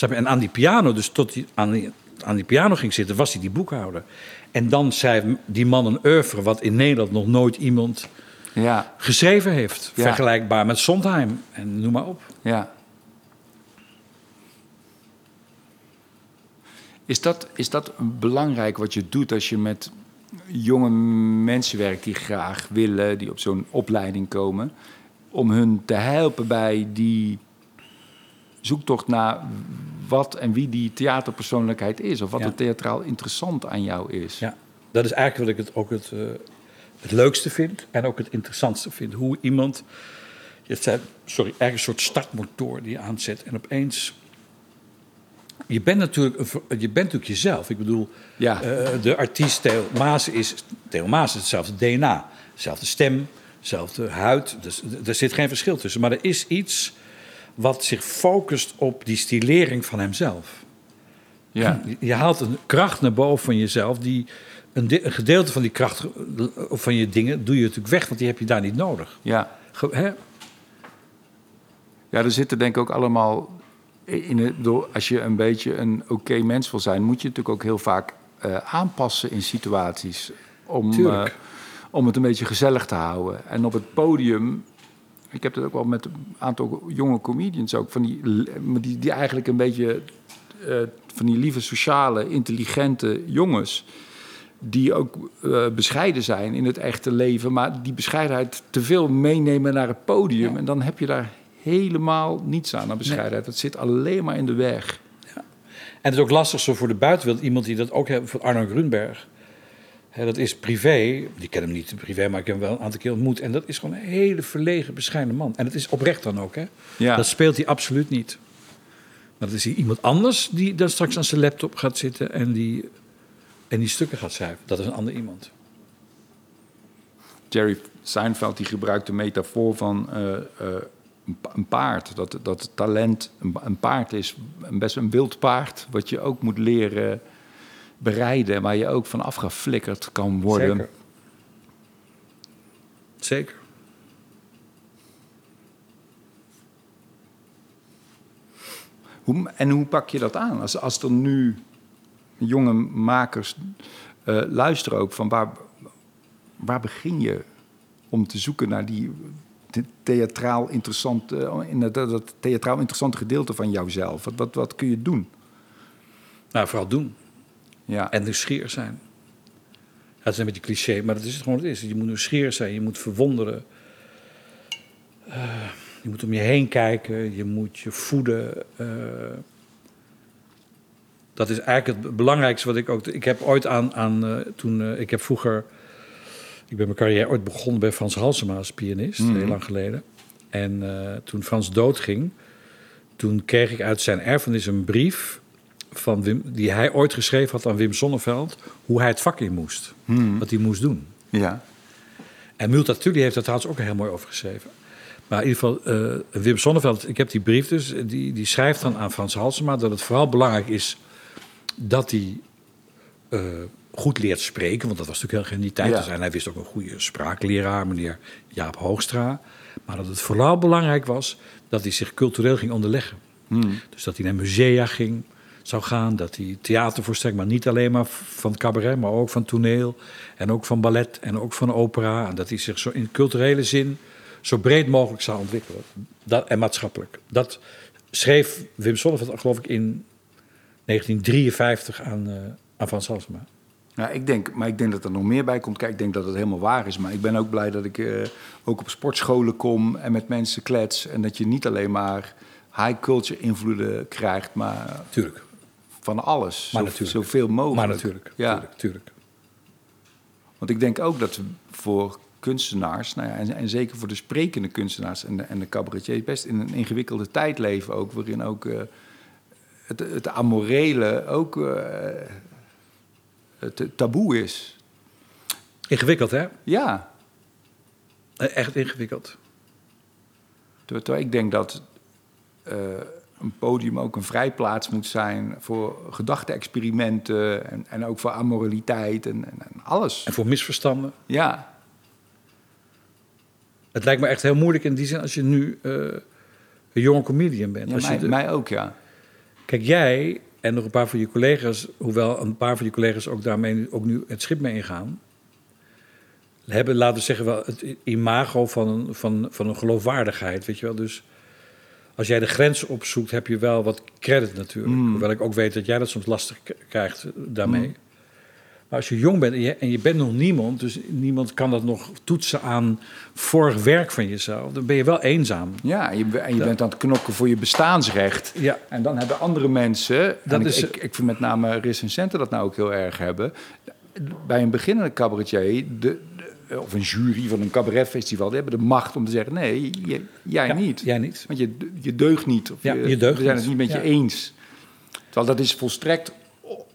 En aan die piano, dus tot hij aan die, aan die piano ging zitten, was hij die boekhouder. En dan zei die man een oeuvre wat in Nederland nog nooit iemand Ja, geschreven heeft. Ja. Vergelijkbaar met Sondheim en noem maar op. ja. Is dat, is dat belangrijk wat je doet als je met jonge mensen werkt die graag willen, die op zo'n opleiding komen, om hun te helpen bij die zoektocht naar wat en wie die theaterpersoonlijkheid is, of wat Ja. er theatraal interessant aan jou is? Ja, dat is eigenlijk wat ik het ook het, eh, het leukste vind en ook het interessantste vind. Hoe iemand, je zei, sorry, eigenlijk een soort startmotor die je aanzet en opeens. Je bent natuurlijk, je bent natuurlijk jezelf. Ik bedoel, Ja. eh, de artiest Theo Maas is Theo Maas is hetzelfde DNA, dezelfde stem, dezelfde huid. Dus er zit geen verschil tussen. Maar er is iets wat zich focust op die stilering van hemzelf. Ja. Je haalt een kracht naar boven van jezelf. Die, een, de- een gedeelte van die kracht eh, van je dingen doe je natuurlijk weg, want die heb je daar niet nodig. ja. Ge- hè? Ja, er zitten denk ik ook allemaal in het, als je een beetje een oké mens wil zijn, moet je natuurlijk ook heel vaak eh, aanpassen in situaties om, eh, om het een beetje gezellig te houden. En op het podium, ik heb dat ook wel met een aantal jonge comedians ook, van die, die, die eigenlijk een beetje eh, van die lieve, sociale, intelligente jongens. Die ook eh, bescheiden zijn in het echte leven, maar die bescheidenheid te veel meenemen naar het podium. En dan heb je daar helemaal niets aan, aan bescheidenheid. Dat zit alleen maar in de weg. En het is ook lastig zo voor de buitenwereld. Iemand die dat ook heeft, voor Arno Grunberg. Dat is privé. Die ken hem niet privé, maar ik heb hem wel een aantal keer ontmoet. En dat is gewoon een hele verlegen, bescheiden man. En dat is oprecht dan ook. Hè? Ja. Dat speelt hij absoluut niet. Maar dat is hier iemand anders die dan straks aan zijn laptop gaat zitten en die, en die stukken gaat schrijven. Dat is een ander iemand. Jerry Seinfeld die gebruikt de metafoor van eh, eh, een pa- een paard. Dat, dat talent een, een paard is, een best een wild paard, wat je ook moet leren bereiden... waar je ook van afgeflikkerd kan worden. Zeker. Zeker. Hoe, en hoe pak je dat aan? Als, als er nu jonge makers eh, luisteren ook... van waar, waar begin je om te zoeken naar die the- theatraal interessante, in dat, dat theatraal interessante gedeelte van jouzelf? Wat, wat, wat kun je doen? Nou, vooral doen. Ja. En nieuwsgierig zijn. Ja, het is een beetje cliché, maar dat is het gewoon het is. Je moet nieuwsgierig zijn, je moet verwonderen. Eh, je moet om je heen kijken, je moet je voeden. eh. dat is eigenlijk het belangrijkste wat ik ook... Ik heb ooit aan... aan eh, toen, ik heb vroeger... Ik ben mijn carrière ooit begonnen bij Frans Halsema als pianist, heel lang geleden. En toen Frans doodging, toen kreeg ik uit zijn erfenis een brief van Wim, die hij ooit geschreven had aan Wim Sonneveld, hoe hij het vak in moest, wat hij moest doen. ja. En Multatuli heeft daar trouwens ook heel mooi over geschreven. Maar in ieder geval, eh, Wim Sonneveld, ik heb die brief dus, die, die schrijft dan aan Frans Halsema dat het vooral belangrijk is dat hij eh, goed leert spreken, want dat was natuurlijk heel in die tijd. Ja. Dus, en hij wist ook een goede spraakleraar, meneer Jaap Hoogstra. Maar dat het vooral belangrijk was dat hij zich cultureel ging onderleggen. Dus dat hij naar musea ging, zou gaan, dat hij theatervoorstelling, maar niet alleen maar van cabaret, maar ook van toneel en ook van ballet en ook van opera. En dat hij zich zo in culturele zin zo breed mogelijk zou ontwikkelen. Dat, en maatschappelijk. Dat schreef Wim Sonneveld, geloof ik, in 1953 aan, eh aan Van Salsema. Nou, ik denk, maar ik denk dat er nog meer bij komt. Kijk, ik denk dat het helemaal waar is. Maar ik ben ook blij dat ik eh, ook op sportscholen kom en met mensen klets. En dat je niet alleen maar high culture invloeden krijgt, maar Tuurlijk. Van alles. Maar Zo- natuurlijk. Zoveel mogelijk. Maar natuurlijk. Ja, Tuurlijk, tuurlijk. want ik denk ook dat voor kunstenaars, nou ja, en, en zeker voor de sprekende kunstenaars en de, en de cabaretiers, best in een ingewikkelde tijd leven ook, waarin ook eh, het, het amorele ook eh, het taboe is. Ingewikkeld, hè? Ja, Eh, Echt ingewikkeld. Ter- Terwijl ik denk dat een podium ook een vrijplaats moet zijn voor gedachte-experimenten en, en ook voor amoraliteit en, en, en alles. En voor misverstanden. Ja, Het lijkt me echt heel moeilijk in die zin als je nu eh, een jonge comedian bent. ja als je mij, de- mij ook, ja. Kijk, jij en nog een paar van je collega's, hoewel een paar van je collega's ook daarmee ook nu het schip mee ingaan, hebben, laten we zeggen, wel het imago van van, van een geloofwaardigheid, weet je wel. Dus als jij de grens opzoekt, heb je wel wat credit natuurlijk. Hoewel ik ook weet dat jij dat soms lastig krijgt eh, daarmee. Maar als je jong bent en je, en je bent nog niemand, dus niemand kan dat nog toetsen aan vorig werk van jezelf, dan ben je wel eenzaam. Ja, en je, en je bent aan het knokken voor je bestaansrecht. Ja. En dan hebben andere mensen, Dat en is- ik, ik, ik vind met name recensenten dat nou ook heel erg hebben. Bij een beginnende cabaretier, de- of een jury van een cabaretfestival, die hebben de macht om te zeggen: nee, je- jij Ja, niet. Jij niet. Want je, je deugt niet. Of Ja, je deugt we zijn het niet met Ja. je eens. Terwijl dat is volstrekt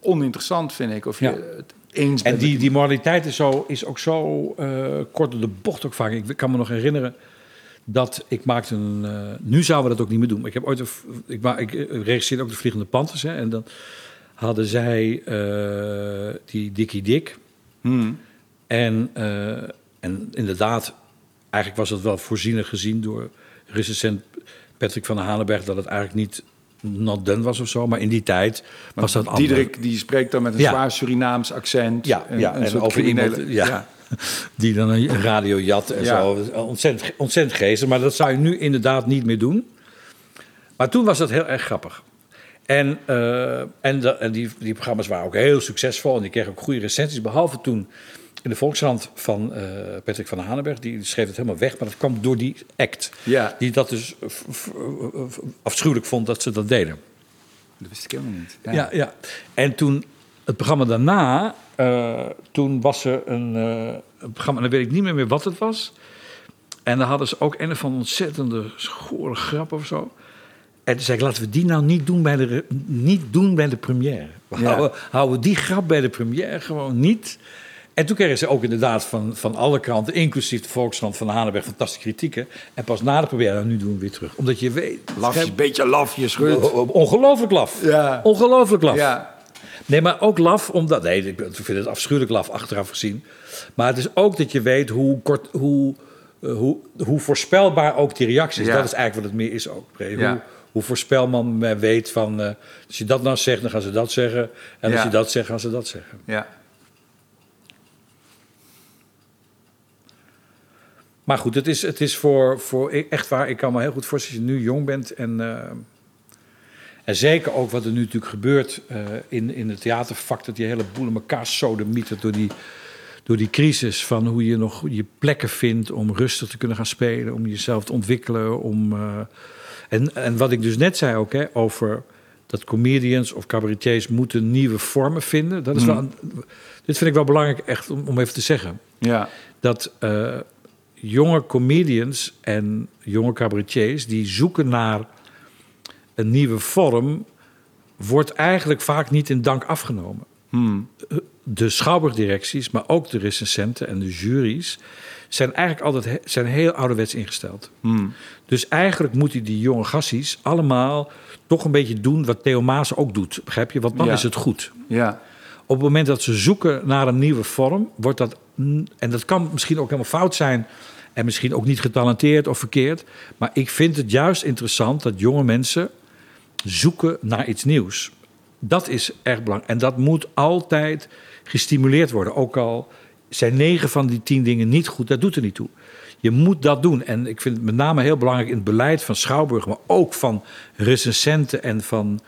oninteressant, vind ik. Of je het eens En bent. die, die moraliteit is, zo, is ook zo eh, kort door de bocht ook vaak. Ik kan me nog herinneren dat ik maakte een... eh, nu zouden we dat ook niet meer doen. Maar ik heb ooit... Een, ik, ma- ik eh, regisseerde ook de Vliegende Panthers. Hè, en dan hadden zij eh, die Dikkie Dik. Hmm. En, eh, en inderdaad, eigenlijk was het wel voorzienig gezien door recensent Patrick van der Hanenberg... dat het eigenlijk niet not done was of zo. Maar in die tijd was dat anders. Diederik die spreekt dan met een Ja. zwaar Surinaams accent. Ja, en soort over criminele- iemand ja, [laughs] die dan een radio jat en zo. Ontzettend, ontzettend geestig, maar dat zou je nu inderdaad niet meer doen. Maar toen was dat heel erg grappig. En, eh, en, de- en die, die programma's waren ook heel succesvol en die kregen ook goede recensies. Behalve toen in de Volkskrant van eh, Patrick van der Hanenberg, die schreef het helemaal weg. Maar dat kwam door die act. Ja. Die dat dus afschuwelijk vond dat ze dat deden. Dat wist ik helemaal niet. Ja. Ja, En toen, het programma daarna, eh, toen was er een, eh, een programma, dan weet ik niet meer, meer wat het was. En dan hadden ze ook een of andere ontzettende schore grap of zo. En toen zei ik, laten we die nou niet doen bij de, niet doen bij de première. We Ja. houden, houden die grap bij de première gewoon niet. En toen kregen ze ook inderdaad van, van alle kranten, inclusief de Volkskrant van Hanenberg, fantastische kritieken. En pas na de nou, nu doen we weer terug. Omdat je weet... Lafjes, beetje lafjes, Rut. Ongelooflijk laf. Ja. Ongelooflijk laf. Ja. Nee, maar ook laf, omdat... Nee, ik vind het afschuwelijk laf achteraf gezien. Maar het is ook dat je weet hoe, kort, hoe, eh, hoe, hoe voorspelbaar ook die reactie is. Ja. Dat is eigenlijk wat het meer is ook. Hoe, Ja. hoe voorspelbaar men weet van... eh, als je dat nou zegt, dan gaan ze dat zeggen. En als je dat zegt, gaan ze dat zeggen. Ja. Maar goed, het is, het is voor, voor echt waar. Ik kan me heel goed voorstellen als je nu jong bent. En, eh, en zeker ook wat er nu natuurlijk gebeurt eh, in, in het theatervak. Dat die hele boel in elkaar sodemietert door die, door die crisis. Van hoe je nog je plekken vindt om rustig te kunnen gaan spelen. Om jezelf te ontwikkelen. Om, eh, en, en wat ik dus net zei ook hè, over dat comedians of cabaretiers moeten nieuwe vormen vinden. Dat is wel, een- dit vind ik wel belangrijk echt om, om even te zeggen Ja. dat jonge comedians en jonge cabaretiers die zoeken naar een nieuwe vorm, wordt eigenlijk vaak niet in dank afgenomen. Hmm. De schouwburgdirecties, maar ook de recensenten en de juries zijn eigenlijk altijd zijn heel ouderwets ingesteld. Hmm. Dus eigenlijk moeten die jonge gassies allemaal toch een beetje doen wat Theo Maas ook doet. Begrijp je? Want dan Ja. is het goed. Ja. Op het moment dat ze zoeken naar een nieuwe vorm, wordt dat. En dat kan misschien ook helemaal fout zijn. En misschien ook niet getalenteerd of verkeerd. Maar ik vind het juist interessant dat jonge mensen zoeken naar iets nieuws. Dat is erg belangrijk. En dat moet altijd gestimuleerd worden. Ook al zijn negen van die tien dingen niet goed, dat doet er niet toe. Je moet dat doen. En ik vind het met name heel belangrijk in het beleid van Schouwburg, maar ook van recensenten en van,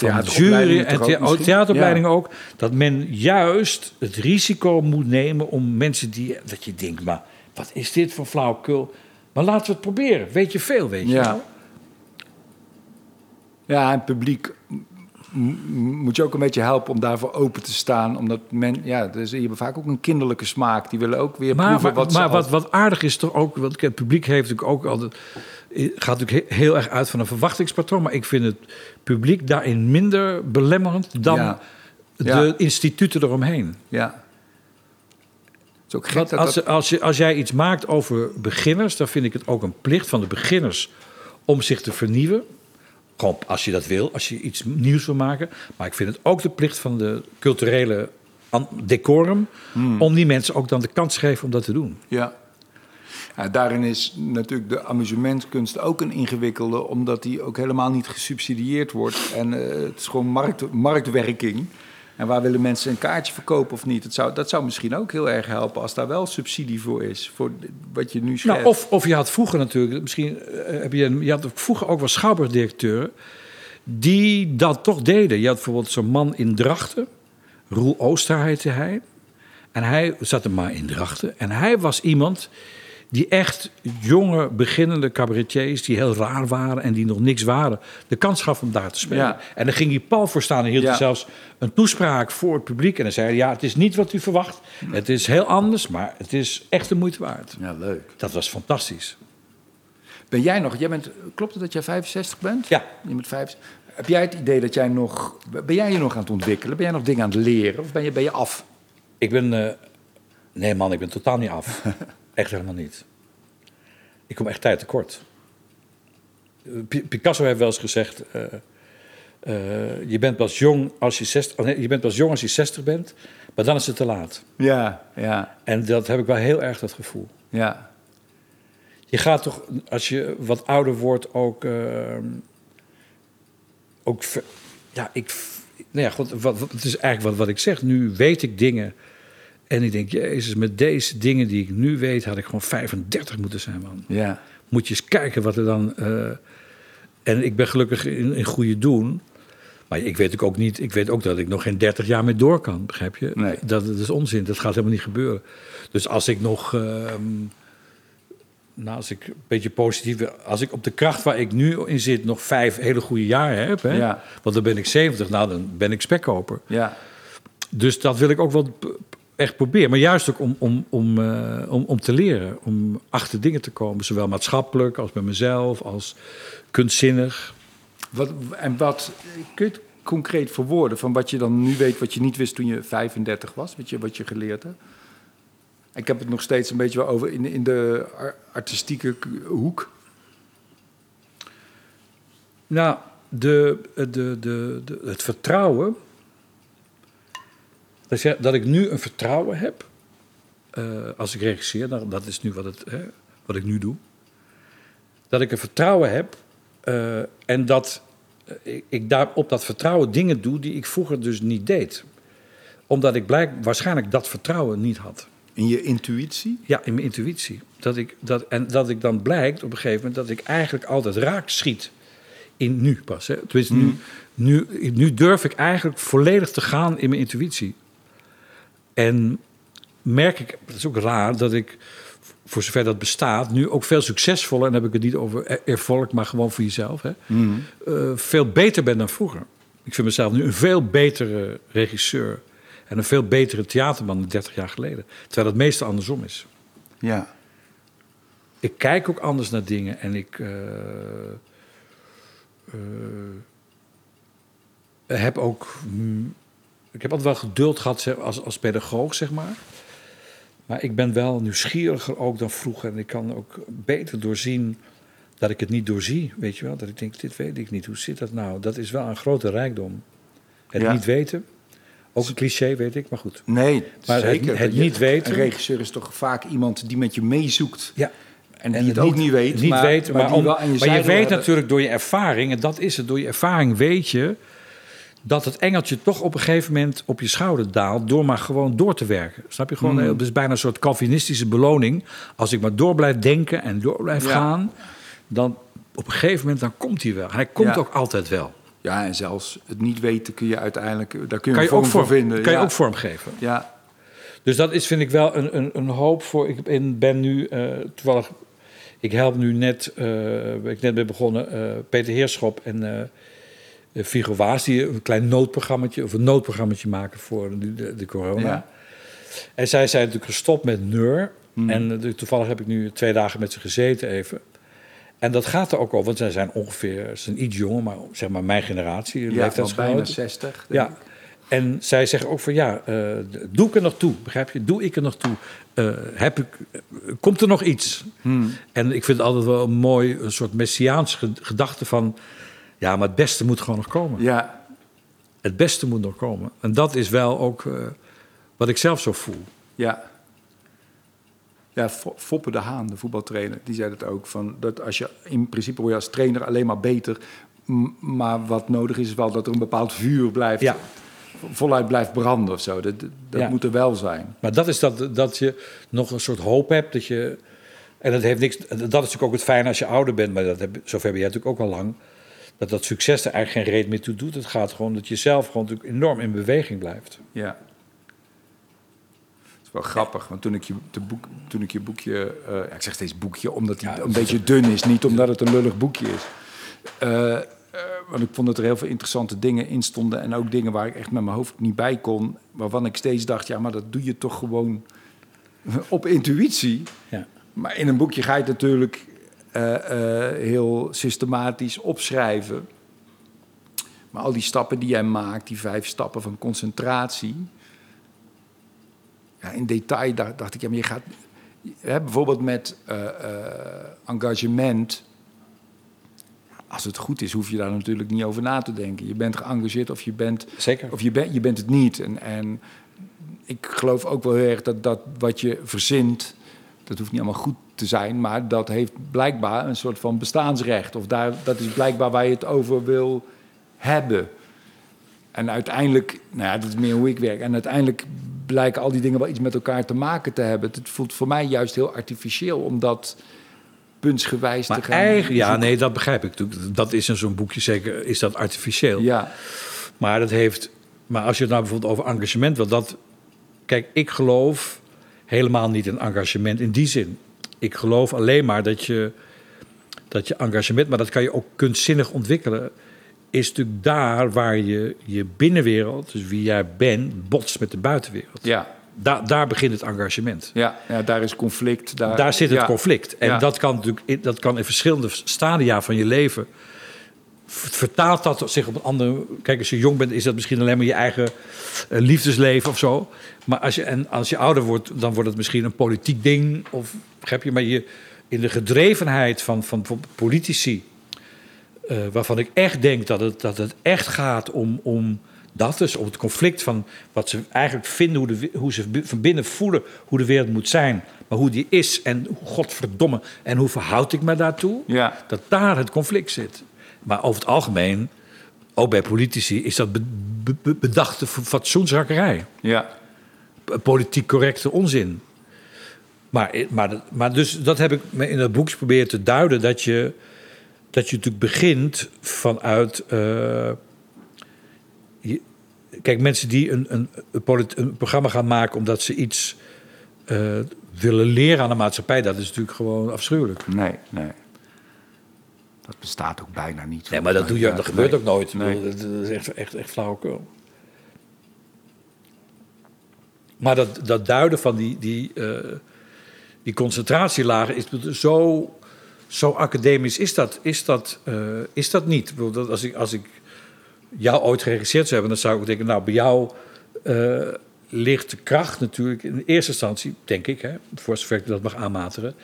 van Theateropleidingen jury en thea- oh, theateropleidingen ook. Dat men juist het risico moet nemen om mensen die. dat je denkt, maar wat is dit voor flauwekul? Maar laten we het proberen. Weet je veel, weet je Ja. wel? Ja, en het publiek moet je ook een beetje helpen om daarvoor open te staan. Omdat men, ja, dus je hebt vaak ook een kinderlijke smaak. Die willen ook weer Maar, proeven maar, wat maar wat, wat aardig is toch ook, want het publiek heeft natuurlijk ook altijd, gaat natuurlijk he- heel erg uit van een verwachtingspatroon, maar ik vind het publiek daarin minder belemmerend dan Ja. de instituten eromheen. Ja. Het is ook gek Want als, dat... als, je, als jij iets maakt over beginners, dan vind ik het ook een plicht van de beginners om zich te vernieuwen. Gewoon als je dat wil, als je iets nieuws wil maken. Maar ik vind het ook de plicht van de culturele decorum om die mensen ook dan de kans te geven om dat te doen. Ja. Ja, daarin is natuurlijk de amusementkunst ook een ingewikkelde, omdat die ook helemaal niet gesubsidieerd wordt. En eh, het is gewoon markt, marktwerking. En waar willen mensen een kaartje verkopen of niet? Het zou, dat zou misschien ook heel erg helpen als daar wel subsidie voor is, voor wat je nu schetst. Nou, of, of je had vroeger natuurlijk, misschien eh, heb je, je had vroeger ook wel schouwburgdirecteuren die dat toch deden. Je had bijvoorbeeld zo'n man in Drachten, Roel Ooster heette hij. En hij zat er maar in Drachten. En hij was iemand die echt jonge, beginnende cabaretiers... die heel raar waren en die nog niks waren... de kans gaf om daar te spelen. Ja. En dan ging hij pal voor staan en hield Ja. zelfs een toespraak voor het publiek. En dan zei hij, ja, het is niet wat u verwacht. Het is heel anders, maar het is echt de moeite waard. Ja, leuk. Dat was fantastisch. Ben jij nog, jij bent, klopt het dat jij 65 bent? Ja. Je bent 65. Heb jij het idee dat jij nog, ben jij je nog aan het ontwikkelen? Ben jij nog dingen aan het leren of ben je, ben je af? Ik ben... eh, nee man, ik ben totaal niet af. [laughs] echt helemaal niet. Ik kom echt tijd tekort. Pi- Picasso heeft wel eens gezegd... eh, eh, je bent pas jong als je 60, oh nee, je bent pas jong als je 60 bent, maar dan is het te laat. Ja, ja, En dat heb ik wel heel erg dat gevoel. ja. Je gaat toch, als je wat ouder wordt, ook. ehm, ook ja, ik. Nou ja, goed, wat, wat- het is eigenlijk wat, wat ik zeg. Nu weet ik dingen. En ik denk, Jezus, met deze dingen die ik nu weet, had ik gewoon 35 moeten zijn, man. ja. Moet je eens kijken wat er dan. eh, en ik ben gelukkig in, in goede doen. Maar ik weet ook, niet. Ik weet ook dat ik nog geen 30 jaar meer door kan, begrijp je? Nee. Dat, dat is onzin. Dat gaat helemaal niet gebeuren. Dus als ik nog. ehm, nou, als ik een beetje positief. Als ik op de kracht waar ik nu in zit nog vijf hele goede jaren heb. Hè, Ja. Want dan ben ik 70, nou dan ben ik spekkoper. ja. Dus dat wil ik ook wel echt proberen. Maar juist ook om, om, om, eh, om, om te leren. Om achter dingen te komen. Zowel maatschappelijk als bij mezelf. Als kunstzinnig. Wat, en wat, kun je het concreet verwoorden van wat je dan nu weet, wat je niet wist toen je 35 was, wat je, wat je geleerd hebt? Ik heb het nog steeds een beetje wel over in, in de ar- artistieke hoek. Nou, de, de, de, de, het vertrouwen Dat, je- dat ik nu een vertrouwen heb eh, als ik regisseer, nou, dat is nu wat, het, hè, wat ik nu doe. Dat ik een vertrouwen heb eh, en dat eh, ik, ik daar op dat vertrouwen dingen doe die ik vroeger dus niet deed. Omdat ik blijk, waarschijnlijk dat vertrouwen niet had. In je intuïtie? Ja, in mijn intuïtie. Dat ik, dat, en dat ik dan blijkt op een gegeven moment dat ik eigenlijk altijd raak schiet in nu pas. Hè. Tenminste, nu, nu, nu durf ik eigenlijk volledig te gaan in mijn intuïtie. En merk ik, dat is ook raar, dat ik, voor zover dat bestaat, nu ook veel succesvoller, en dan heb ik het niet over er- ervolk, maar gewoon voor jezelf, hè, eh, veel beter ben dan vroeger. Ik vind mezelf nu een veel betere regisseur en een veel betere theaterman dan 30 jaar geleden. Terwijl het meeste andersom is. Ja. Ik kijk ook anders naar dingen en ik. eh, eh, heb ook. mm, ik heb altijd wel geduld gehad als, als pedagoog, zeg maar. Maar ik ben wel nieuwsgieriger ook dan vroeger. En ik kan ook beter doorzien dat ik het niet doorzie. Weet je wel? Dat ik denk, dit weet ik niet. Hoe zit dat nou? Dat is wel een grote rijkdom. Het Ja. niet weten. Ook een cliché, weet ik, maar goed. Nee, Maar het- zeker. het niet weten- Een regisseur is toch vaak iemand die met je meezoekt. Ja, En die het ook niet weet. Niet maar, weet, maar, om- je maar je weet hebben. natuurlijk door je ervaring, en dat is het, door je ervaring weet je dat het engeltje toch op een gegeven moment op je schouder daalt door maar gewoon door te werken. Snap je gewoon? Mm. Het is bijna een soort Calvinistische beloning. Als ik maar door blijf denken en door blijf Ja. gaan, dan op een gegeven moment dan komt hij wel. Hij komt Ja. ook altijd wel. Ja, en zelfs het niet weten kun je uiteindelijk... Daar kun je Kan je vorm ook, voor vorm, vinden. kan je ook vormgeven. Ja, Dus dat is, vind ik wel een, een, een hoop voor. Ik ben- ben nu eh, toevallig. Ik help nu net, eh, waar ik net ben begonnen, eh, Peter Heerschop en eh Waas, die een klein noodprogrammaatje of een noodprogrammaatje maken voor de, de corona. Ja. En zij zijn natuurlijk gestopt met Neur. En eh, toevallig heb ik nu twee dagen met ze gezeten even. En dat gaat er ook over, want zij zijn ongeveer, ze zijn iets jonger, maar zeg maar mijn generatie, ja van bijna leeftijdsgenoten. 60. denk Ja. ik. En zij zeggen ook van ja, eh, doe ik er nog toe? Begrijp je? Doe ik er nog toe? Heb ik, komt er nog iets? Hmm. En ik vind het altijd wel een mooi, een soort messiaans ge- gedachte van ja, maar het beste moet gewoon nog komen. Ja, Het beste moet nog komen. En dat is wel ook eh, wat ik zelf zo voel. ja. Ja, Fo- Foppe de Haan, de voetbaltrainer, die zei dat ook. Van dat als je in principe word je als trainer alleen maar beter. Maar wat nodig is, is wel dat er een bepaald vuur blijft, Ja. voluit blijft branden of zo. Dat, dat Ja. moet er wel zijn. Maar dat is dat, dat je nog een soort hoop hebt. Dat je, en dat, heeft niks, dat is natuurlijk ook het fijne als je ouder bent. Maar dat heb, zover ben jij natuurlijk ook al lang. Dat dat succes er eigenlijk geen reet meer toe doet. Het gaat gewoon dat je zelf gewoon natuurlijk enorm in beweging blijft. Ja. Het is wel grappig, want toen ik je, de boek, toen ik je boekje... eh, ja, ik zeg steeds boekje, omdat hij Ja, een beetje dun is. Niet omdat het een lullig boekje is. Eh, eh, want ik vond dat er heel veel interessante dingen in stonden. En ook dingen waar ik echt met mijn hoofd niet bij kon. Waarvan ik steeds dacht, ja, maar dat doe je toch gewoon [laughs] op intuïtie. Ja. Maar in een boekje ga je het natuurlijk heel systematisch opschrijven. Maar al die stappen die jij maakt, die vijf stappen van concentratie. Ja, in detail dacht, dacht ik, ja, maar je gaat. Hè, bijvoorbeeld met eh, eh, engagement. Als het goed is, hoef je daar natuurlijk niet over na te denken. Je bent geëngageerd of je bent Zeker. of je, bent je bent het niet. En, en ik geloof ook wel heel erg dat, dat wat je verzint, dat hoeft niet allemaal goed te zijn, maar dat heeft blijkbaar een soort van bestaansrecht. Of daar, dat is blijkbaar waar je het over wil hebben. En uiteindelijk, nou ja, dat is meer hoe ik werk. En uiteindelijk blijken al die dingen wel iets met elkaar te maken te hebben. Het voelt voor mij juist heel artificieel om dat puntsgewijs te Maar gaan. eigen, ja, nee, dat begrijp ik natuurlijk. Dat is in zo'n boekje zeker, is dat artificieel. Ja, Maar dat heeft. Maar als je het nou bijvoorbeeld over engagement wil, dat. Kijk, ik geloof helemaal niet in engagement in die zin. Ik geloof alleen maar dat je, dat je engagement, maar dat kan je ook kunstzinnig ontwikkelen, is natuurlijk daar waar je je binnenwereld, dus wie jij bent, botst met de buitenwereld. ja, Da- daar begint het engagement. ja, ja, daar is conflict. Daar, Daar zit het ja. conflict. En Ja. dat kan natuurlijk dat kan in verschillende stadia van je leven. Vertaalt dat zich op een andere. Kijk, als je jong bent, is dat misschien alleen maar je eigen eh, liefdesleven of zo. Maar als je, en als je ouder wordt, dan wordt het misschien een politiek ding. Of begrijp je, maar je, in de gedrevenheid van, van politici. eh, waarvan ik echt denk dat het, dat het echt gaat om, om Dat dus, op het conflict van wat ze eigenlijk vinden, hoe, de, hoe ze van binnen voelen hoe de wereld moet zijn, maar hoe die is en godverdomme, en hoe verhoud ik me daartoe? Ja. Dat daar het conflict zit. Maar over het algemeen, ook bij politici, is dat be- be- be- bedachte fatsoensrakkerij. Ja. Politiek correcte onzin. Maar, maar, dat- maar dus dat heb ik me in dat boekje proberen te duiden. Dat je, dat je natuurlijk begint vanuit. eh, je- kijk, mensen die een, een, een programma gaan maken omdat ze iets eh, willen leren aan de maatschappij, dat is natuurlijk gewoon afschuwelijk. Nee, nee. Dat bestaat ook bijna niet. Nee, maar dat, doe je, dat gebeurt ook nooit. Nee. Dat is echt, echt, echt flauwekul. Maar dat, dat duiden van die, die, eh, die concentratielagen is zo, zo academisch is dat, is dat, eh, is dat niet. Als, ik, als ik jou ooit geregisseerd zou hebben, dan zou ik denken, nou, bij jou eh, ligt de kracht natuurlijk in eerste instantie, denk ik, hè, voor zover ik dat mag aanmateren,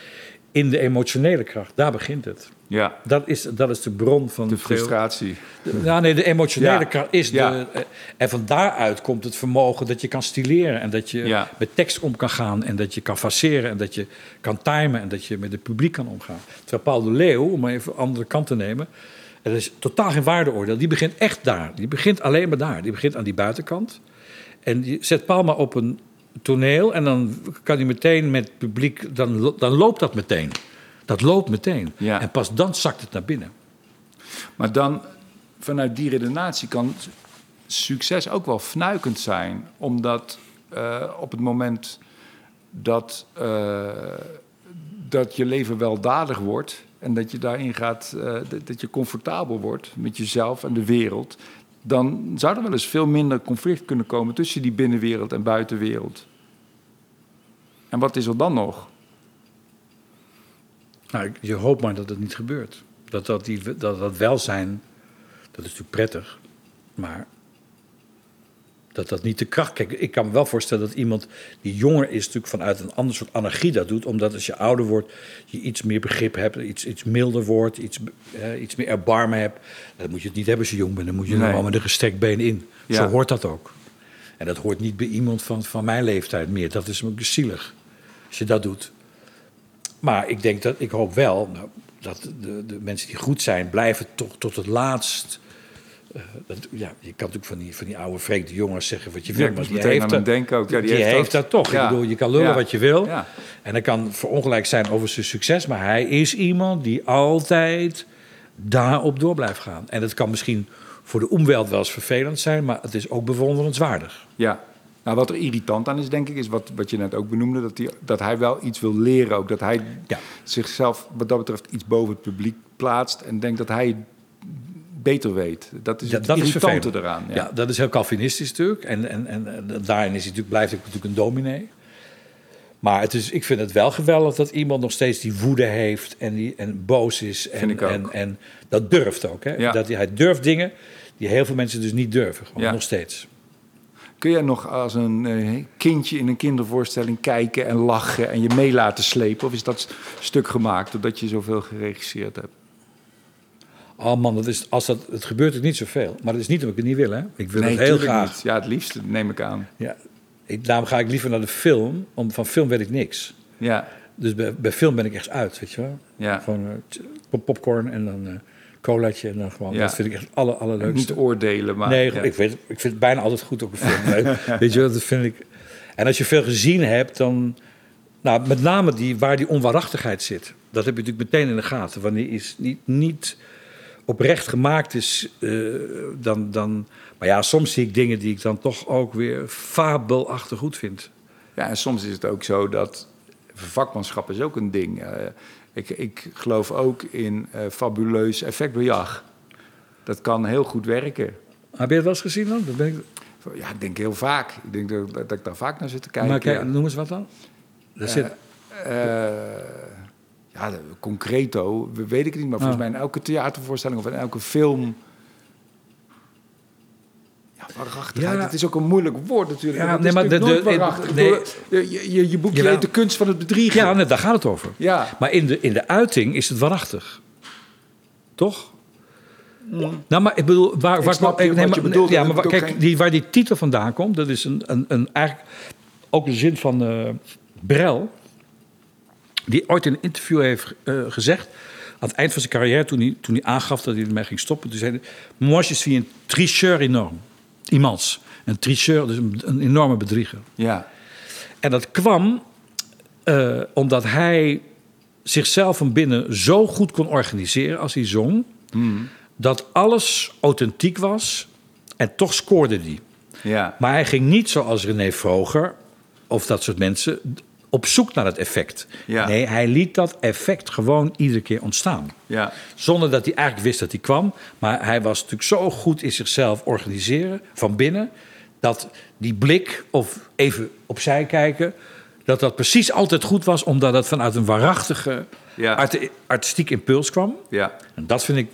in de emotionele kracht. Daar begint het. Ja, Dat is, dat is de bron van de veel- frustratie. ja, nee, de emotionele Ja. kracht is Ja. de. eh, En van daaruit komt het vermogen dat je kan stileren. En dat je Ja. met tekst om kan gaan. En dat je kan faceren. En dat je kan timen. En dat je met het publiek kan omgaan. Terwijl Paul de Leeuw, om even een andere kant te nemen. Er is totaal geen waardeoordeel. Die begint echt daar. Die begint alleen maar daar. Die begint aan die buitenkant. En je zet Paul maar op een toneel. En dan kan hij meteen met het publiek. Dan, dan loopt dat meteen. Dat loopt meteen. Ja. En pas dan zakt het naar binnen. Maar dan, vanuit die redenatie kan succes ook wel fnuikend zijn. Omdat eh, op het moment dat, eh, dat je leven weldadig wordt... en dat je daarin gaat, eh, dat je comfortabel wordt met jezelf en de wereld... dan zou er wel eens veel minder conflict kunnen komen tussen die binnenwereld en buitenwereld. En wat is er dan nog? Nou, je hoopt maar dat het niet gebeurt. Dat dat, die, dat, dat welzijn, dat is natuurlijk prettig, maar dat dat niet de kracht... Kijk, ik kan me wel voorstellen dat iemand die jonger is... natuurlijk vanuit een ander soort anarchie dat doet. Omdat als je ouder wordt, je iets meer begrip hebt... iets, iets milder wordt, iets, eh, iets meer erbarmen hebt. Dan moet je het niet hebben als je jong bent. Dan moet je Nee. gewoon met een gestrekt been in. Ja. Zo hoort dat ook. En dat hoort niet bij iemand van, van mijn leeftijd meer. Dat is ook zielig, als je dat doet. Maar ik denk dat, ik hoop wel nou, dat de, de mensen die goed zijn, blijven toch tot het laatst. Eh, dat, ja, je kan natuurlijk van die, van die oude vreemde jongens zeggen wat je wil. Ja, maar die heeft, dat, denken ook. Ja, die heeft, dat, toch. Ja. Ik bedoel, je kan lullen wat je wil. Ja. En dat kan verongelijk zijn over zijn succes. Maar hij is iemand die altijd daarop door blijft gaan. En dat kan misschien voor de omweld wel eens vervelend zijn. Maar het is ook bewonderenswaardig. Ja. Nou, wat er irritant aan is, denk ik, is wat, wat je net ook benoemde, dat hij, dat hij wel iets wil leren ook. Dat hij Ja. zichzelf wat dat betreft iets boven het publiek plaatst en denkt dat hij beter weet. Dat is het dat irritante eraan. Ja. Ja. dat is heel Calvinistisch natuurlijk. En, en, en, en daarin is hij natuurlijk, blijft hij natuurlijk een dominee. Maar het is, ik vind het wel geweldig dat iemand nog steeds die woede heeft en, die, en boos is. En. En, en dat durft ook. Hè? Ja. Dat hij, hij durft dingen die heel veel mensen dus niet durven. Gewoon Ja. nog steeds. Kun jij nog als een eh, kindje in een kindervoorstelling kijken en lachen en je mee laten slepen? Of is dat stuk gemaakt doordat je zoveel geregisseerd hebt? Oh man, dat is, als dat, het gebeurt ook niet zoveel. Maar dat is niet omdat ik het niet wil. Hè? Ik wil nee, het heel graag. niet. Ja, het liefste neem ik aan. Ja. Ik, daarom ga ik liever naar de film. Want van film weet ik niks. Ja, Dus bij, bij film ben ik echt uit, weet je wel. ja. Gewoon eh, popcorn en dan eh colaatje en dan gewoon. Ja. Dat vind ik echt het aller, allerleukste. Niet oordelen, maar... nee, ja. ik, weet, ik vind het bijna altijd goed op een film. [laughs] Weet je wel, dat vind ik... En als je veel gezien hebt, dan... Nou, met name die, waar die onwaarachtigheid zit. Dat heb je natuurlijk meteen in de gaten. Wanneer iets niet, niet oprecht gemaakt is, eh, dan, dan... Maar ja, soms zie ik dingen die ik dan toch ook weer fabelachtig goed vind. Ja, en soms is het ook zo dat vakmanschap is ook een ding. Eh, ik, ik geloof ook in eh, fabuleus effectbejag. Dat kan heel goed werken. Heb je het wel eens gezien dan? Dat ben ik... Ja, ik denk heel vaak. Ik denk dat, dat ik daar vaak naar zit te kijken. maar kijk, noem eens wat dan. Daar zit... Ja, concreto, we- weet ik het niet, maar volgens mij in elke theatervoorstelling of in elke film. Ja, waarachtigheid. Ja. Het is ook een moeilijk woord natuurlijk. Ja, nee, maar de- de- nee. Ik Je, je, je boek je Jawel. heet de kunst van het bedriegen. Ja, nee, daar gaat het over. Ja. Maar in de, in de uiting is het waarachtig. Toch? Nou, maar ik bedoel, waar, waar snap kwam- je nee, wat je maar- bedoelt, Ja, maar ik kijk, die, waar die titel vandaan komt, dat is een, een, een eigenlijk ook de zin van eh Brel, die ooit in een interview heeft eh, gezegd, aan het eind van zijn carrière, toen hij, toen hij aangaf dat hij ermee ging stoppen, toen zei hij, moi je suis een tricheur enorm, immens. Een tricheur, dus een, een enorme bedrieger. Ja. En dat kwam eh, omdat hij zichzelf van binnen zo goed kon organiseren als hij zong, dat alles authentiek was en toch scoorde hij. Ja. Maar hij ging niet zoals René Vroger of dat soort mensen op zoek naar het effect. Ja. Nee, hij liet dat effect gewoon iedere keer ontstaan. Ja. Zonder dat hij eigenlijk wist dat hij kwam. Maar hij was natuurlijk zo goed in zichzelf organiseren van binnen. Dat die blik of even opzij kijken. Dat dat precies altijd goed was. Omdat het vanuit een waarachtige Ja. art- artistiek impuls kwam. Ja. En dat vind ik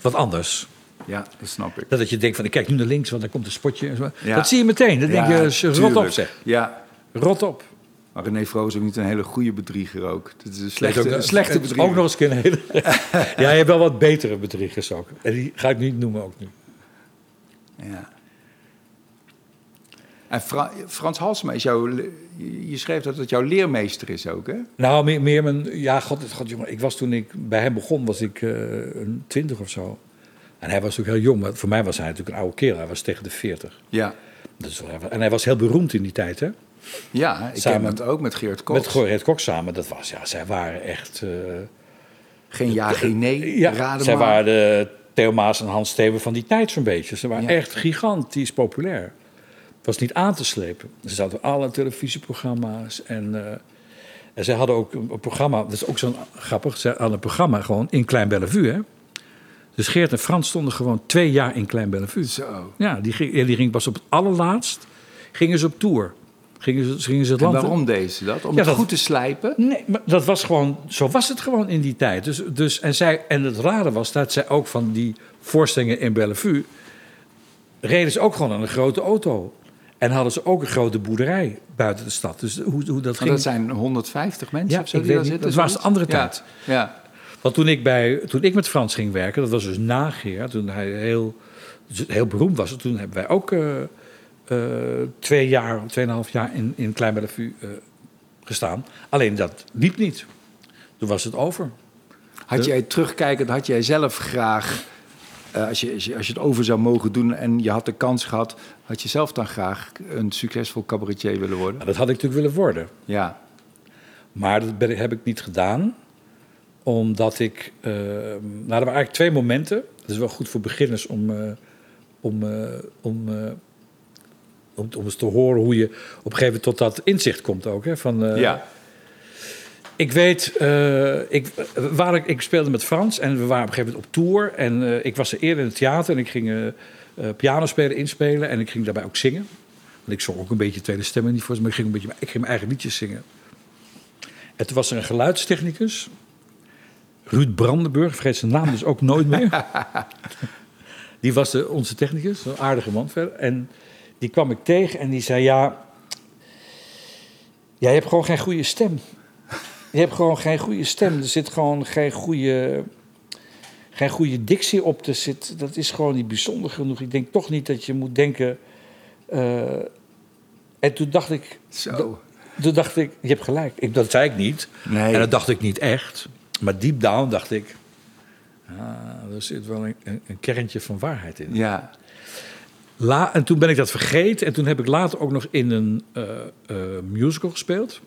wat anders. Ja, dat snap ik. Dat dat je denkt van ik kijk nu naar links. Want dan komt een spotje. En zo. Ja. Dat zie je meteen. Dan denk je rot op zeg. Ja. Rot op. Maar René Vroos is ook niet een hele goede bedrieger ook. Het is een Dat slechte, is ook- een slechte bedrieger. Ook nog eens een hele... [laughs] ja, je hebt wel wat betere bedriegers ook. En die ga ik niet noemen ook nu. Ja. En Fra- Frans Halsema is jouw... Je schreef dat het jouw leermeester is ook, hè? Nou, meer, meer mijn... Ja, god, god, jongen. Ik was toen ik bij hem begon, was ik eh, een twintig of zo. En hij was natuurlijk heel jong. Maar voor mij was hij natuurlijk een oude kerel. Hij was tegen de veertig. Ja. Dus, en hij was heel beroemd in die tijd, hè? Ja, ik Samen- ken het ook met Geert Koks. Met Gerrit Kok samen. Dat was, ja, zij waren echt... eh, Geen ja, geen nee, ja, raden zij maar. waren de Theo Maas en Hans Steven van die tijd zo'n beetje. Ze waren Ja. echt gigantisch populair. Het was niet aan te slepen. Ze zaten alle televisieprogramma's. En, eh, en zij hadden ook een, programma, dat is ook zo grappig. Ze hadden een programma gewoon in Klein Bellevue. Hè? Dus Geert en Frans stonden gewoon twee jaar in Klein Bellevue. Zo. Ja, die ging, die ging pas op het allerlaatst. Gingen ze op tour. Gingen ze, gingen ze het En land in. waarom deden ze dat? Om Ja, het dat- goed te slijpen? Nee, maar dat was gewoon, zo was het gewoon in die tijd. Dus, dus, en, zij, en het rare was dat zij ook van die voorstellingen in Bellevue... reden ze ook gewoon aan een grote auto. En hadden ze ook een grote boerderij buiten de stad. Dus hoe, hoe dat Maar ging... dat zijn 150 mensen Ja, of zo ik die weet daar niet. zitten. Dat was de andere tijd. Ja. Want toen ik, bij, toen ik met Frans ging werken, dat was dus na Geert... toen hij heel, heel beroemd was... toen hebben wij ook eh, twee jaar, tweeënhalf jaar in, in Klein Bellevue eh, gestaan. Alleen dat liep niet. Toen was het over. Had jij terugkijkend, had jij zelf graag, eh, als, je, als, je, het over zou mogen doen en je had de kans gehad, had je zelf dan graag een succesvol cabaretier willen worden? Nou, dat had ik natuurlijk willen worden. Ja. Maar dat ben, heb ik niet gedaan. Omdat ik... eh, nou, er waren eigenlijk twee momenten. Dat is wel goed voor beginners om... eh, om, eh, om, eh, om, om eens te horen hoe je op een gegeven moment tot dat inzicht komt ook. Hè, van, eh, ja. Ik weet, eh, ik, waar ik, ik speelde met Frans en we waren op een gegeven moment op tour. En eh, ik was er eerder in het theater en ik ging eh, piano spelen, inspelen. En ik ging daarbij ook zingen. Want ik zong ook een beetje tweede stemmen niet voor ze, maar ik ging, een beetje, ik ging mijn eigen liedjes zingen. En toen was er een geluidstechnicus, Ruud Brandenburg, vergeet zijn naam dus ook nooit meer. [laughs] die was de, onze technicus, een aardige man verder. En die kwam ik tegen en die zei, ja, jij hebt gewoon geen goede stem. Je hebt gewoon geen goede stem. Er zit gewoon geen goede, geen goede dictie op. Er zit, dat is gewoon niet bijzonder genoeg. Ik denk toch niet dat je moet denken. eh, en toen dacht ik, Zo. toen dacht ik, je hebt gelijk. Ik, dat zei ik niet. Nee. En dat dacht ik niet echt. Maar deep down dacht ik, ah, er zit wel een, een, een kerntje van waarheid in. Ja. La, en toen ben ik dat vergeten. En toen heb ik later ook nog in een eh, eh, musical gespeeld.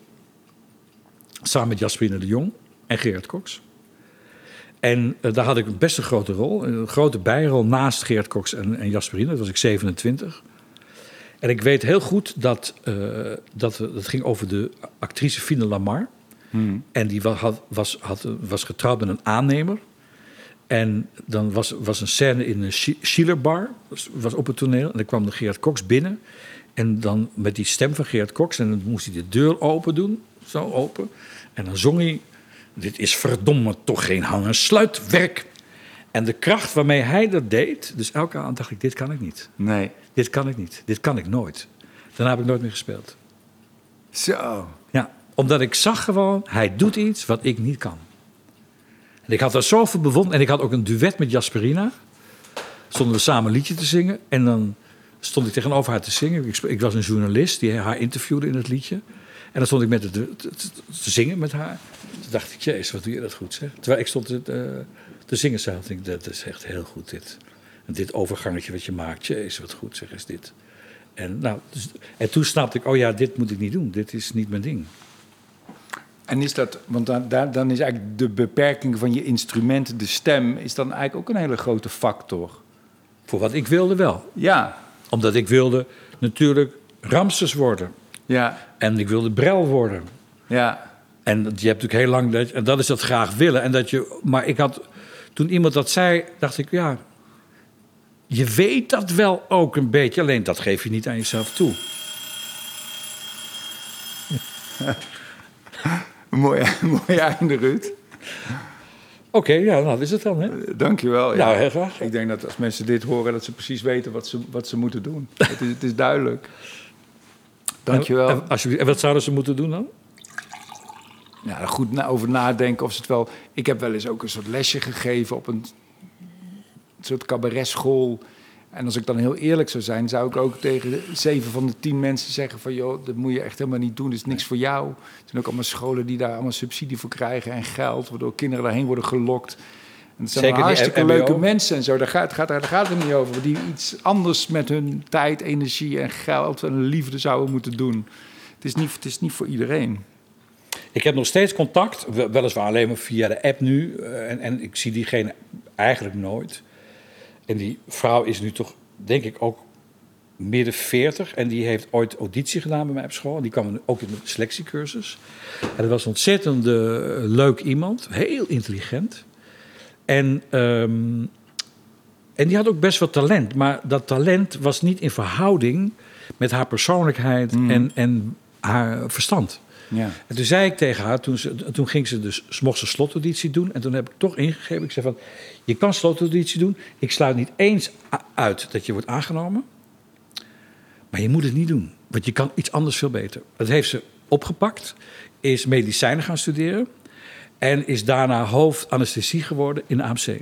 Samen met Jasperine de Jong en Gerard Cox. En eh, daar had ik best een grote rol. Een grote bijrol naast Gerard Cox en, en Jasperine. Dat was ik 27. En ik weet heel goed dat, dat dat ging over de actrice Fine Lamar. Hmm. En die wa- had, was, had, was getrouwd met een aannemer. En dan was, was een scène in een Schi- Schillerbar, was, was op het toneel. En dan kwam de Gerard Cox binnen. En dan met die stem van Gerard Cox. En dan moest hij de deur open doen, zo open. En dan zong hij, dit is verdomme toch geen hangen sluitwerk. En de kracht waarmee hij dat deed, dus elke avond dacht ik, dit kan ik niet. Nee. Dit kan ik niet, dit kan ik nooit. Daarna heb ik nooit meer gespeeld. Zo. Ja, omdat ik zag gewoon, hij doet iets wat ik niet kan. En ik had daar zoveel bewondering. En ik had ook een duet met Jasperina. stonden we samen een liedje te zingen. En dan stond ik tegenover haar te zingen. Ik, ik was een journalist die haar interviewde in het liedje. En dan stond ik met het, te, te- te zingen met haar. Toen dacht ik, jezus, wat doe je dat goed zeg. Terwijl ik stond te, eh, te zingen zelf. Ik dat is echt heel goed dit. En dit overgangetje wat je maakt, jezus, wat goed zeg is dit. En, nou, dus, en toen snapte ik, oh ja, dit moet ik niet doen. Dit is niet mijn ding. En is dat, want dan, dan is eigenlijk de beperking van je instrument, de stem, is dan eigenlijk ook een hele grote factor. Voor wat ik wilde wel. Ja, Omdat ik wilde natuurlijk Ramses worden. ja, En ik wilde Brel worden. ja. En dat- je hebt natuurlijk heel lang, dat, en dat is dat graag willen. En dat je, maar ik had, toen iemand dat zei, dacht ik, ja, je weet dat wel ook een beetje. Alleen dat geef je niet aan jezelf toe. [laughs] Mooi, [laughs] mooi einde, Ruud. Oké, ja, nou, dat is het dan, hè? Dankjewel. Ja. Nou, heel graag. Ik denk dat als mensen dit horen, dat ze precies weten wat ze, wat ze moeten doen. [laughs] Het is, het is duidelijk. Dankjewel. En, alsjeblieft. en wat zouden ze moeten doen dan? Ja, er goed na, over nadenken of ze het wel... Ik heb wel eens ook een soort lesje gegeven op een soort cabaretschool. En als ik dan heel eerlijk zou zijn, zou ik ook tegen zeven van de tien mensen zeggen van... joh, dat moet je echt helemaal niet doen, dat is niks voor jou. Er zijn ook allemaal scholen die daar allemaal subsidie voor krijgen en geld... waardoor kinderen daarheen worden gelokt. En het zijn Zeker hartstikke leuke mensen en zo. Daar gaat, gaat, daar gaat het niet over. Die iets anders met hun tijd, energie en geld en liefde zouden moeten doen. Het is niet, het is niet voor iedereen. Ik heb nog steeds contact, we- weliswaar alleen maar via de app nu. eh, En, en ik zie diegene eigenlijk nooit. En die vrouw is nu toch, denk ik, ook midden 40. En die heeft ooit auditie gedaan bij mij op school. En die kwam ook in de selectiecursus. En dat was een ontzettend eh, leuk iemand. Heel intelligent. En, ehm, en die had ook best wat talent. Maar dat talent was niet in verhouding met haar persoonlijkheid en, en haar verstand. Ja. En toen zei ik tegen haar, toen, ze, toen ging ze dus mocht ze slotauditie doen. En toen heb ik toch ingegeven, ik zei van, je kan slotauditie doen. Ik sluit niet eens uit dat je wordt aangenomen. Maar je moet het niet doen, want je kan iets anders veel beter. Dat heeft ze opgepakt, is medicijnen gaan studeren. En is daarna hoofdanesthesie geworden in de AMC.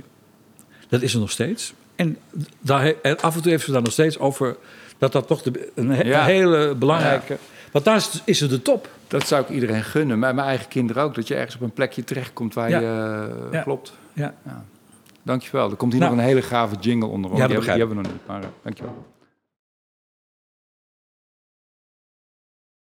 Dat is er nog steeds. En, daar, en af en toe heeft ze daar nog steeds over dat dat toch de, een, he- Ja. een hele belangrijke... Want daar is, is ze de top. Dat zou ik iedereen gunnen. Maar mijn eigen kinderen ook. Dat je ergens op een plekje terechtkomt waar Ja. je eh, Ja. klopt. Ja. Dankjewel. Er komt hier Nou. nog een hele gave jingle onder. Ja, dat die, hebben, die hebben we nog niet. Maar eh, dankjewel.